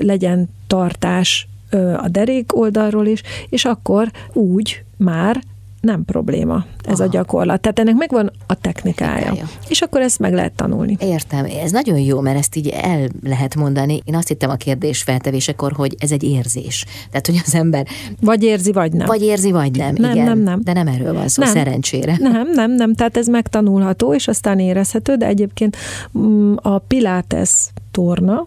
legyen tartás a derék oldalról is, és akkor úgy már nem probléma ez Aha. a gyakorlat. Tehát ennek megvan a technikája. technikája. És akkor ezt meg lehet tanulni. Értem. Ez nagyon jó, mert ezt így el lehet mondani. Én azt hittem a kérdés feltevésekor, hogy ez egy érzés. Tehát, hogy az ember... Vagy érzi, vagy nem. Vagy érzi, vagy nem. Nem, igen. nem, nem. De nem erről van szó, nem. szerencsére. Nem, nem, nem. Tehát ez megtanulható, és aztán érezhető, de egyébként mm, a Pilates torna,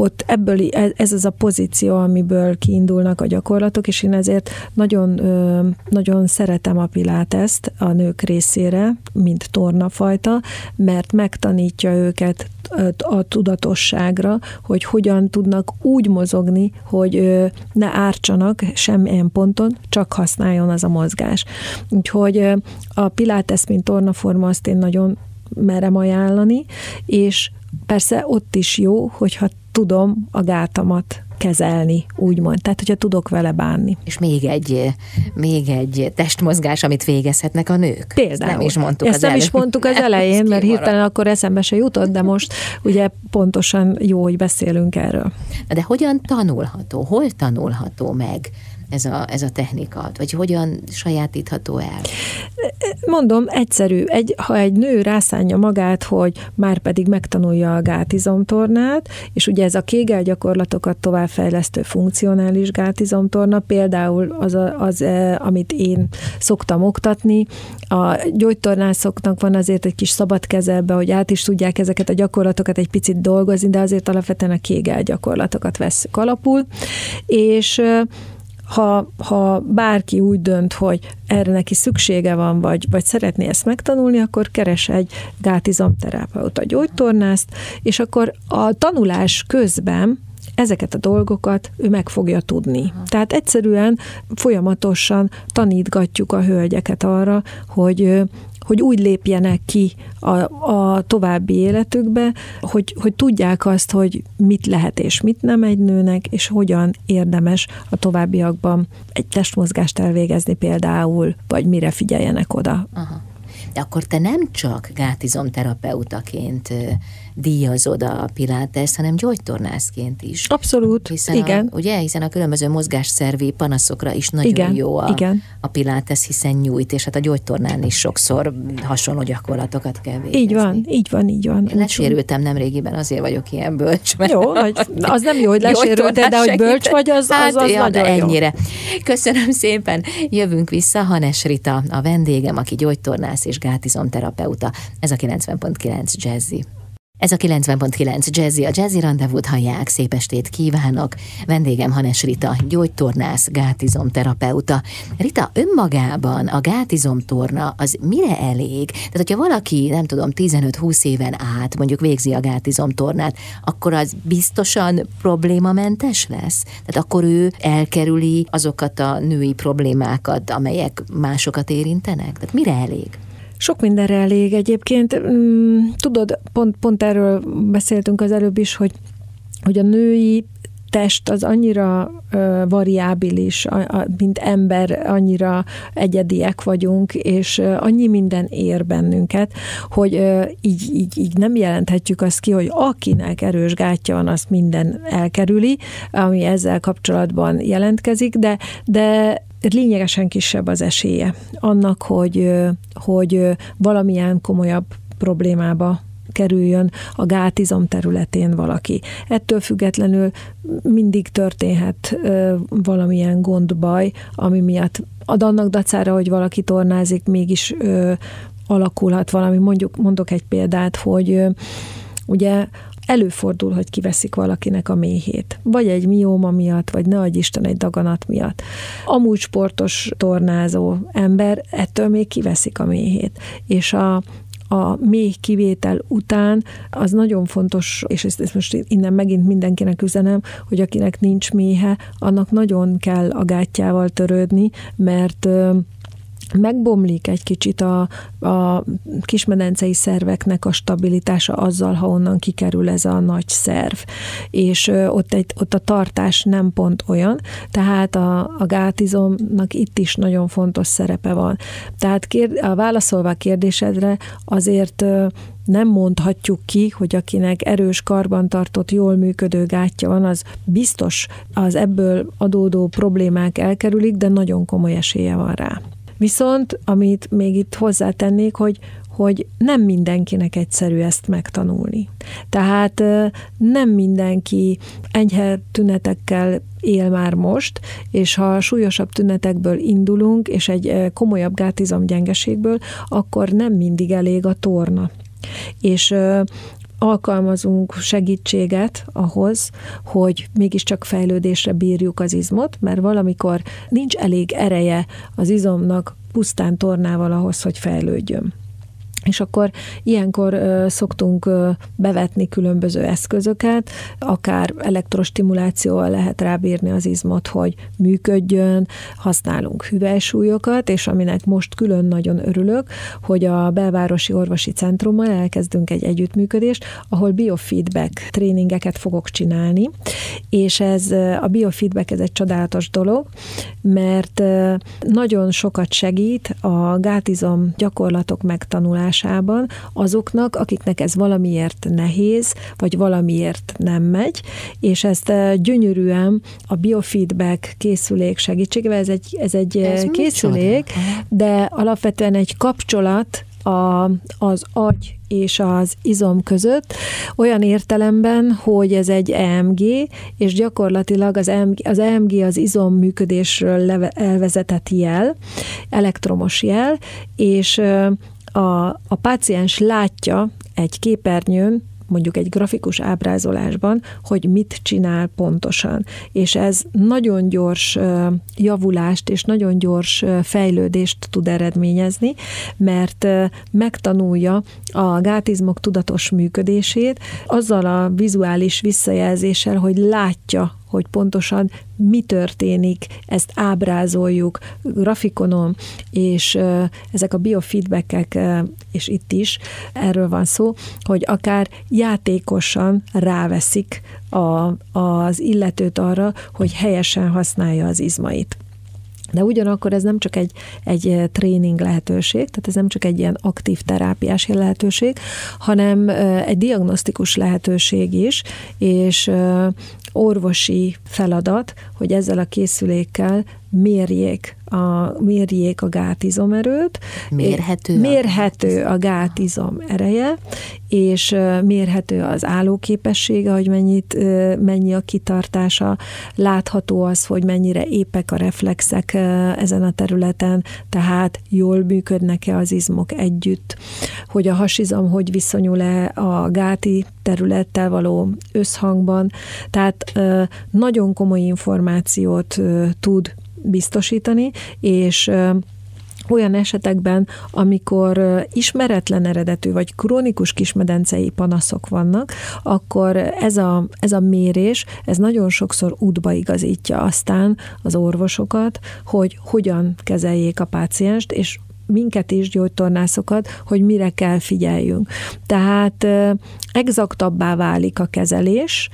ott ebből ez az a pozíció, amiből kiindulnak a gyakorlatok, és én ezért nagyon, nagyon szeretem a piláteszt a nők részére, mint tornafajta, mert megtanítja őket a tudatosságra, hogy hogyan tudnak úgy mozogni, hogy ne ártsanak semmilyen ponton, csak használjon az a mozgás. Úgyhogy a pilates, mint tornaforma, azt én nagyon merem ajánlani, és persze ott is jó, hogyha tudom a gátamat kezelni, úgymond. Tehát, hogyha tudok vele bánni. És még egy, még egy testmozgás, amit végezhetnek a nők. Például. nem is mondtuk Ezt az nem elő. is mondtuk az elején, mert hirtelen akkor eszembe se jutott, de most ugye pontosan jó, hogy beszélünk erről. De hogyan tanulható? Hol tanulható meg? Ez a, ez a technika? Vagy hogyan sajátítható el? Mondom, egyszerű. Egy, ha egy nő rászánja magát, hogy már pedig megtanulja a gátizomtornát, és ugye ez a kégel gyakorlatokat továbbfejlesztő funkcionális gátizomtorna, például az, a, az, e, amit én szoktam oktatni, a gyógytornászoknak van azért egy kis szabad kezelbe, hogy át is tudják ezeket a gyakorlatokat egy picit dolgozni, de azért alapvetően a kégel gyakorlatokat veszük alapul, és ha, ha bárki úgy dönt, hogy erre neki szüksége van, vagy, vagy szeretné ezt megtanulni, akkor keres egy gátizomterapeuta gyógytornászt, és akkor a tanulás közben ezeket a dolgokat ő meg fogja tudni. Aha. Tehát egyszerűen folyamatosan tanítgatjuk a hölgyeket arra, hogy hogy úgy lépjenek ki a, a további életükbe, hogy, hogy tudják azt, hogy mit lehet és mit nem egy nőnek, és hogyan érdemes a továbbiakban egy testmozgást elvégezni például, vagy mire figyeljenek oda. Aha. De akkor te nem csak gátizomterapeutaként díjazod a pilates, hanem gyógytornászként is. Abszolút, hiszen igen. A, ugye, hiszen a különböző mozgásszervi panaszokra is nagyon igen, jó a, igen. a pilates, hiszen nyújt, és hát a gyógytornán is sokszor hasonló gyakorlatokat kell végezni. Így van, így van, így van. Én lesérültem nem régiben, azért vagyok ilyen bölcs. Mert jó, az nem jó, hogy lesérültél, de hogy bölcs vagy, az, hát, az, az ja, nagyon ennyire. Jó. Köszönöm szépen. Jövünk vissza. Hanes Rita, a vendégem, aki gyógytornász és gátizomterapeuta. Ez a 90.9 Jazzy. Ez a 90.9 Jazzy, a Jazzy Rendezvút hallják, szép estét kívánok. Vendégem Hanes Rita, gyógytornász, gátizomterapeuta. Rita, önmagában a gátizomtorna az mire elég? Tehát, hogyha valaki, nem tudom, 15-20 éven át mondjuk végzi a gátizomtornát, akkor az biztosan problémamentes lesz? Tehát akkor ő elkerüli azokat a női problémákat, amelyek másokat érintenek? Tehát mire elég? Sok mindenre elég egyébként. Mm, tudod, pont, pont erről beszéltünk az előbb is, hogy, hogy a női test az annyira ö, variábilis, a, a, mint ember, annyira egyediek vagyunk, és ö, annyi minden ér bennünket, hogy ö, így, így, így nem jelenthetjük azt ki, hogy akinek erős gátja van, azt minden elkerüli, ami ezzel kapcsolatban jelentkezik, de, de lényegesen kisebb az esélye annak, hogy, hogy valamilyen komolyabb problémába kerüljön a gátizom területén valaki. Ettől függetlenül mindig történhet valamilyen gondbaj, ami miatt ad annak dacára, hogy valaki tornázik, mégis alakulhat valami. Mondjuk, mondok egy példát, hogy ugye előfordul, hogy kiveszik valakinek a méhét. Vagy egy mióma miatt, vagy ne adj Isten egy daganat miatt. Amúgy sportos, tornázó ember ettől még kiveszik a méhét. És a, a méh kivétel után az nagyon fontos, és ezt, ezt most innen megint mindenkinek üzenem, hogy akinek nincs méhe, annak nagyon kell a gátjával törődni, mert megbomlik egy kicsit a, a kismedencei szerveknek a stabilitása azzal, ha onnan kikerül ez a nagy szerv. És ott, egy, ott a tartás nem pont olyan, tehát a, a gátizomnak itt is nagyon fontos szerepe van. Tehát kér, a válaszolva a kérdésedre azért nem mondhatjuk ki, hogy akinek erős karbantartott, jól működő gátja van, az biztos az ebből adódó problémák elkerülik, de nagyon komoly esélye van rá. Viszont, amit még itt hozzátennék, hogy hogy nem mindenkinek egyszerű ezt megtanulni. Tehát nem mindenki enyhe tünetekkel él már most, és ha súlyosabb tünetekből indulunk, és egy komolyabb gátizom gyengeségből, akkor nem mindig elég a torna. És alkalmazunk segítséget ahhoz, hogy mégiscsak fejlődésre bírjuk az izmot, mert valamikor nincs elég ereje az izomnak pusztán tornával ahhoz, hogy fejlődjön és akkor ilyenkor szoktunk bevetni különböző eszközöket, akár elektrostimulációval lehet rábírni az izmot, hogy működjön, használunk hüvelysúlyokat, és aminek most külön nagyon örülök, hogy a Belvárosi Orvosi Centrummal elkezdünk egy együttműködést, ahol biofeedback tréningeket fogok csinálni, és ez a biofeedback ez egy csodálatos dolog, mert nagyon sokat segít a gátizom gyakorlatok megtanulása tanulásában azoknak, akiknek ez valamiért nehéz, vagy valamiért nem megy, és ezt gyönyörűen a biofeedback készülék segítségével, ez egy, ez egy ez készülék, de alapvetően egy kapcsolat a, az agy és az izom között, olyan értelemben, hogy ez egy EMG, és gyakorlatilag az EMG az, EMG az izom működésről elvezetett jel, elektromos jel, és a, a páciens látja egy képernyőn, mondjuk egy grafikus ábrázolásban, hogy mit csinál pontosan. És ez nagyon gyors javulást és nagyon gyors fejlődést tud eredményezni, mert megtanulja a gátizmok tudatos működését azzal a vizuális visszajelzéssel, hogy látja, hogy pontosan mi történik, ezt ábrázoljuk grafikonon, és ezek a biofeedbackek, és itt is erről van szó, hogy akár játékosan ráveszik a, az illetőt arra, hogy helyesen használja az izmait. De ugyanakkor ez nem csak egy, egy tréning lehetőség, tehát ez nem csak egy ilyen aktív terápiás lehetőség, hanem egy diagnosztikus lehetőség is, és orvosi feladat, hogy ezzel a készülékkel mérjék a, mérjék a gátizomerőt. Mérhető? Mérhető a gátizom ereje, és mérhető az állóképessége, hogy mennyit, mennyi a kitartása, látható az, hogy mennyire épek a reflexek ezen a területen, tehát jól működnek-e az izmok együtt, hogy a hasizom hogy viszonyul-e a gáti területtel való összhangban, tehát nagyon komoly információt tud biztosítani, és olyan esetekben, amikor ismeretlen eredetű vagy krónikus kismedencei panaszok vannak, akkor ez a, ez a mérés, ez nagyon sokszor útba igazítja aztán az orvosokat, hogy hogyan kezeljék a pácienst, és minket is, gyógytornászokat, hogy mire kell figyeljünk. Tehát exaktabbá válik a kezelés,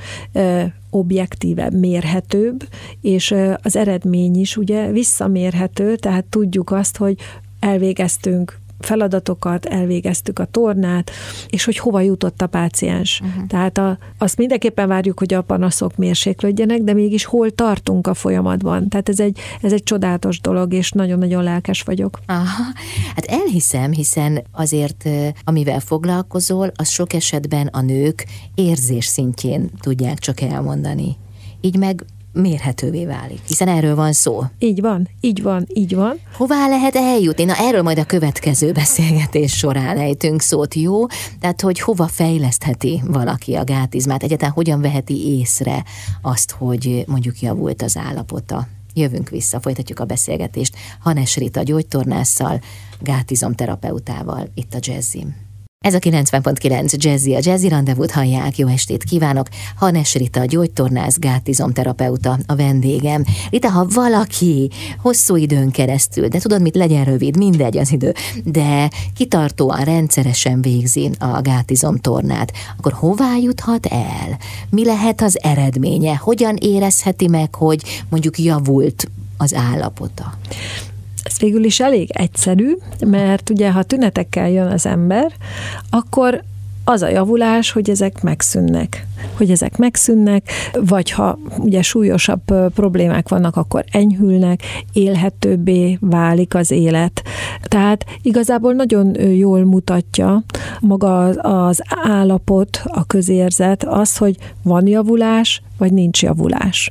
objektívebb, mérhetőbb, és az eredmény is ugye visszamérhető, tehát tudjuk azt, hogy elvégeztünk feladatokat, elvégeztük a tornát, és hogy hova jutott a páciens. Uh-huh. Tehát a, azt mindenképpen várjuk, hogy a panaszok mérséklődjenek, de mégis hol tartunk a folyamatban. Tehát ez egy, ez egy csodálatos dolog, és nagyon-nagyon lelkes vagyok. Aha, hát elhiszem, hiszen azért, amivel foglalkozol, az sok esetben a nők érzés szintjén tudják csak elmondani. Így meg mérhetővé válik, hiszen erről van szó. Így van, így van, így van. Hová lehet eljutni? Na erről majd a következő beszélgetés során ejtünk szót, jó? Tehát, hogy hova fejlesztheti valaki a gátizmát, egyáltalán hogyan veheti észre azt, hogy mondjuk javult az állapota. Jövünk vissza, folytatjuk a beszélgetést Hanes Rita gyógytornásszal, gátizomterapeutával itt a Jazzim. Ez a 90.9 Jazzy, a Jazzy Rendezvút hallják. Jó estét kívánok! Hanes Rita, gyógytornász, gátizomterapeuta a vendégem. Rita, ha valaki hosszú időn keresztül, de tudod mit, legyen rövid, mindegy az idő, de kitartóan, rendszeresen végzi a gátizomtornát, akkor hová juthat el? Mi lehet az eredménye? Hogyan érezheti meg, hogy mondjuk javult az állapota? Ez végül is elég egyszerű, mert ugye ha tünetekkel jön az ember, akkor az a javulás, hogy ezek megszűnnek. Hogy ezek megszűnnek, vagy ha ugye súlyosabb problémák vannak, akkor enyhülnek, élhetőbbé válik az élet. Tehát igazából nagyon jól mutatja maga az állapot, a közérzet, az, hogy van javulás, vagy nincs javulás.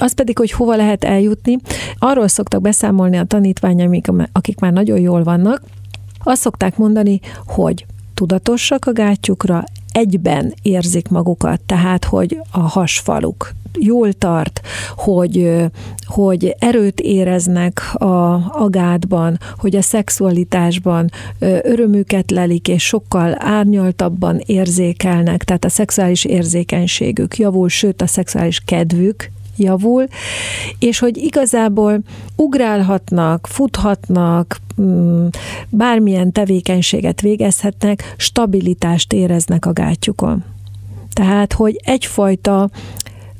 Az pedig, hogy hova lehet eljutni, arról szoktak beszámolni a tanítványaim, akik már nagyon jól vannak, azt szokták mondani, hogy tudatosak a gátyukra, egyben érzik magukat, tehát hogy a hasfaluk jól tart, hogy, hogy erőt éreznek a, a gádban, hogy a szexualitásban örömüket lelik, és sokkal árnyaltabban érzékelnek, tehát a szexuális érzékenységük javul, sőt a szexuális kedvük javul, és hogy igazából ugrálhatnak, futhatnak, mm, bármilyen tevékenységet végezhetnek, stabilitást éreznek a gátyukon. Tehát, hogy egyfajta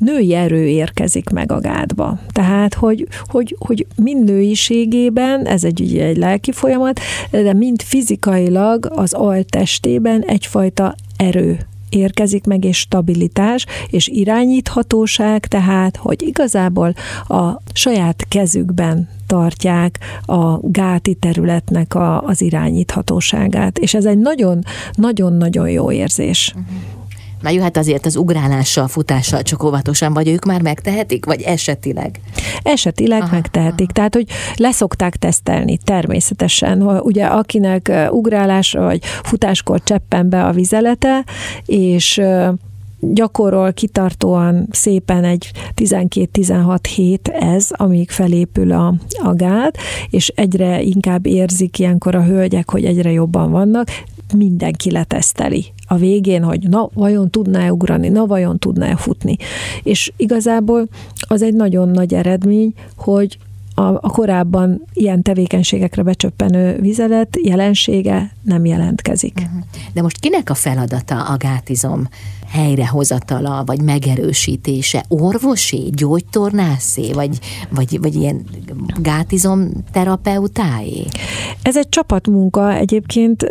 női erő érkezik meg a gádba. Tehát, hogy, hogy, hogy mind nőiségében, ez egy, ugye, egy lelki folyamat, de mind fizikailag az altestében egyfajta erő érkezik meg, és stabilitás, és irányíthatóság, tehát, hogy igazából a saját kezükben tartják a gáti területnek a, az irányíthatóságát, és ez egy nagyon-nagyon-nagyon jó érzés. Uh-huh. Na jó, hát azért az ugrálással, futással csak óvatosan, vagy ők már megtehetik, vagy esetileg? Esetileg aha, megtehetik, aha. tehát hogy leszokták tesztelni természetesen. Ugye akinek ugrálás vagy futáskor cseppen be a vizelete, és gyakorol kitartóan szépen egy 12-16 hét ez, amíg felépül a, a gát, és egyre inkább érzik ilyenkor a hölgyek, hogy egyre jobban vannak, mindenki leteszteli a végén, hogy na, vajon tudná-e ugrani, na, vajon tudná-e futni. És igazából az egy nagyon nagy eredmény, hogy a, a korábban ilyen tevékenységekre becsöppenő vizelet jelensége nem jelentkezik. Mhm. De most kinek a feladata a gátizom helyrehozatala, vagy megerősítése? Orvosi, gyógytornászé, vagy, vagy, vagy ilyen gátizom terapeutáé? Ez egy csapatmunka egyébként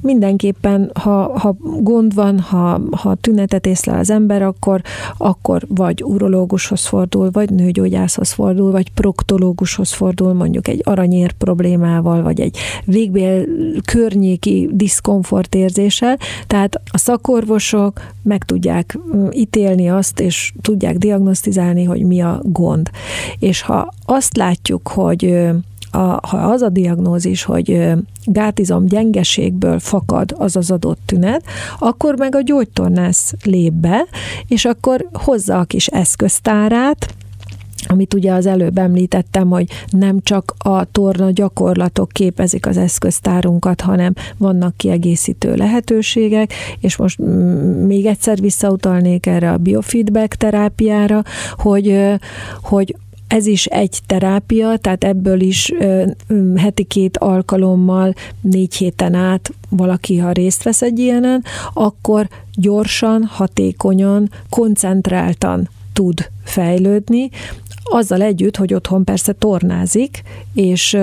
mindenképpen, ha, ha gond van, ha, ha tünetet észlel az ember, akkor, akkor vagy urológushoz fordul, vagy nőgyógyászhoz fordul, vagy proktológushoz fordul, mondjuk egy aranyér problémával, vagy egy végbél környéki diszkomfort érzéssel. Tehát a szakorvosok meg tudják ítélni azt, és tudják diagnosztizálni, hogy mi a gond. És ha azt látjuk, hogy a, ha az a diagnózis, hogy gátizom gyengeségből fakad az az adott tünet, akkor meg a gyógytornász lép be, és akkor hozza a kis eszköztárát, amit ugye az előbb említettem, hogy nem csak a torna gyakorlatok képezik az eszköztárunkat, hanem vannak kiegészítő lehetőségek, és most még egyszer visszautalnék erre a biofeedback terápiára, hogy, hogy ez is egy terápia, tehát ebből is heti két alkalommal, négy héten át valaki, ha részt vesz egy ilyenen, akkor gyorsan, hatékonyan, koncentráltan tud fejlődni, azzal együtt, hogy otthon persze tornázik, és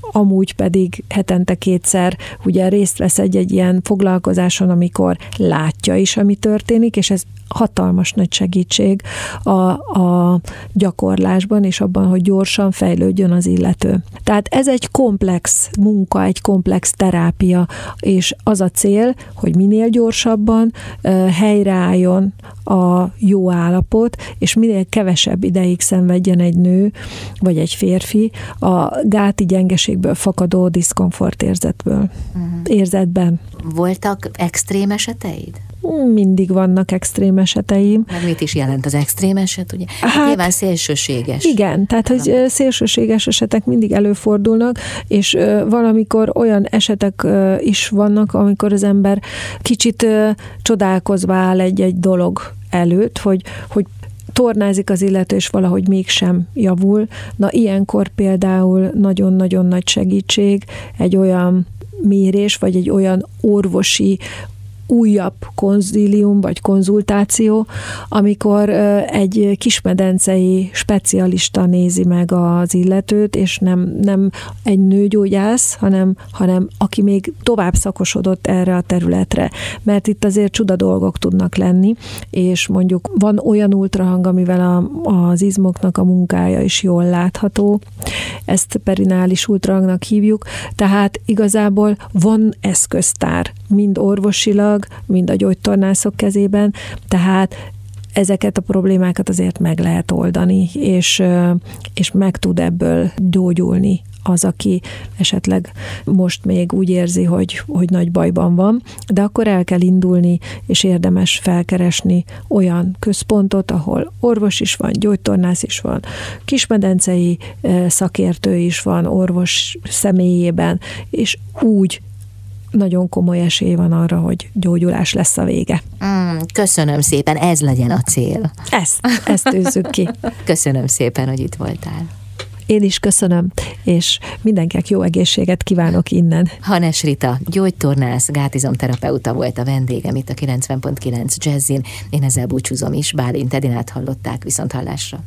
amúgy pedig hetente kétszer ugye részt vesz egy-egy ilyen foglalkozáson, amikor látja is, ami történik, és ez hatalmas nagy segítség a, a gyakorlásban, és abban, hogy gyorsan fejlődjön az illető. Tehát ez egy komplex munka, egy komplex terápia, és az a cél, hogy minél gyorsabban helyreálljon a jó állapot, és minél kevesebb ideig szenvedjen egy nő, vagy egy férfi a gáti gyengeségből fakadó diszkomfort érzetből, uh-huh. érzetben. Voltak extrém eseteid? Mindig vannak extrém eseteim. Meg mit is jelent az extrém eset, ugye? Hát, hát nyilván szélsőséges. Igen, tehát hogy szélsőséges esetek mindig előfordulnak, és valamikor olyan esetek is vannak, amikor az ember kicsit csodálkozva áll egy-egy dolog előtt, hogy, hogy tornázik az illető, és valahogy mégsem javul. Na, ilyenkor például nagyon-nagyon nagy segítség egy olyan mérés, vagy egy olyan orvosi újabb konzílium vagy konzultáció, amikor egy kismedencei specialista nézi meg az illetőt, és nem, nem egy nőgyógyász, hanem, hanem aki még tovább szakosodott erre a területre. Mert itt azért csuda dolgok tudnak lenni, és mondjuk van olyan ultrahang, amivel a, az izmoknak a munkája is jól látható, ezt perinális ultrahangnak hívjuk, tehát igazából van eszköztár, mind orvosilag, mind a gyógytornászok kezében, tehát ezeket a problémákat azért meg lehet oldani, és, és meg tud ebből gyógyulni az, aki esetleg most még úgy érzi, hogy, hogy nagy bajban van, de akkor el kell indulni, és érdemes felkeresni olyan központot, ahol orvos is van, gyógytornász is van, kismedencei szakértő is van, orvos személyében, és úgy nagyon komoly esély van arra, hogy gyógyulás lesz a vége. Mm, köszönöm szépen, ez legyen a cél. Ezt, ezt tűzzük ki. köszönöm szépen, hogy itt voltál. Én is köszönöm, és mindenkinek jó egészséget kívánok innen. Hanes Rita, gyógytornász, gátizomterapeuta volt a vendégem itt a 90.9 Jazzin. Én ezzel búcsúzom is, Bálint Edinát hallották, viszont hallásra.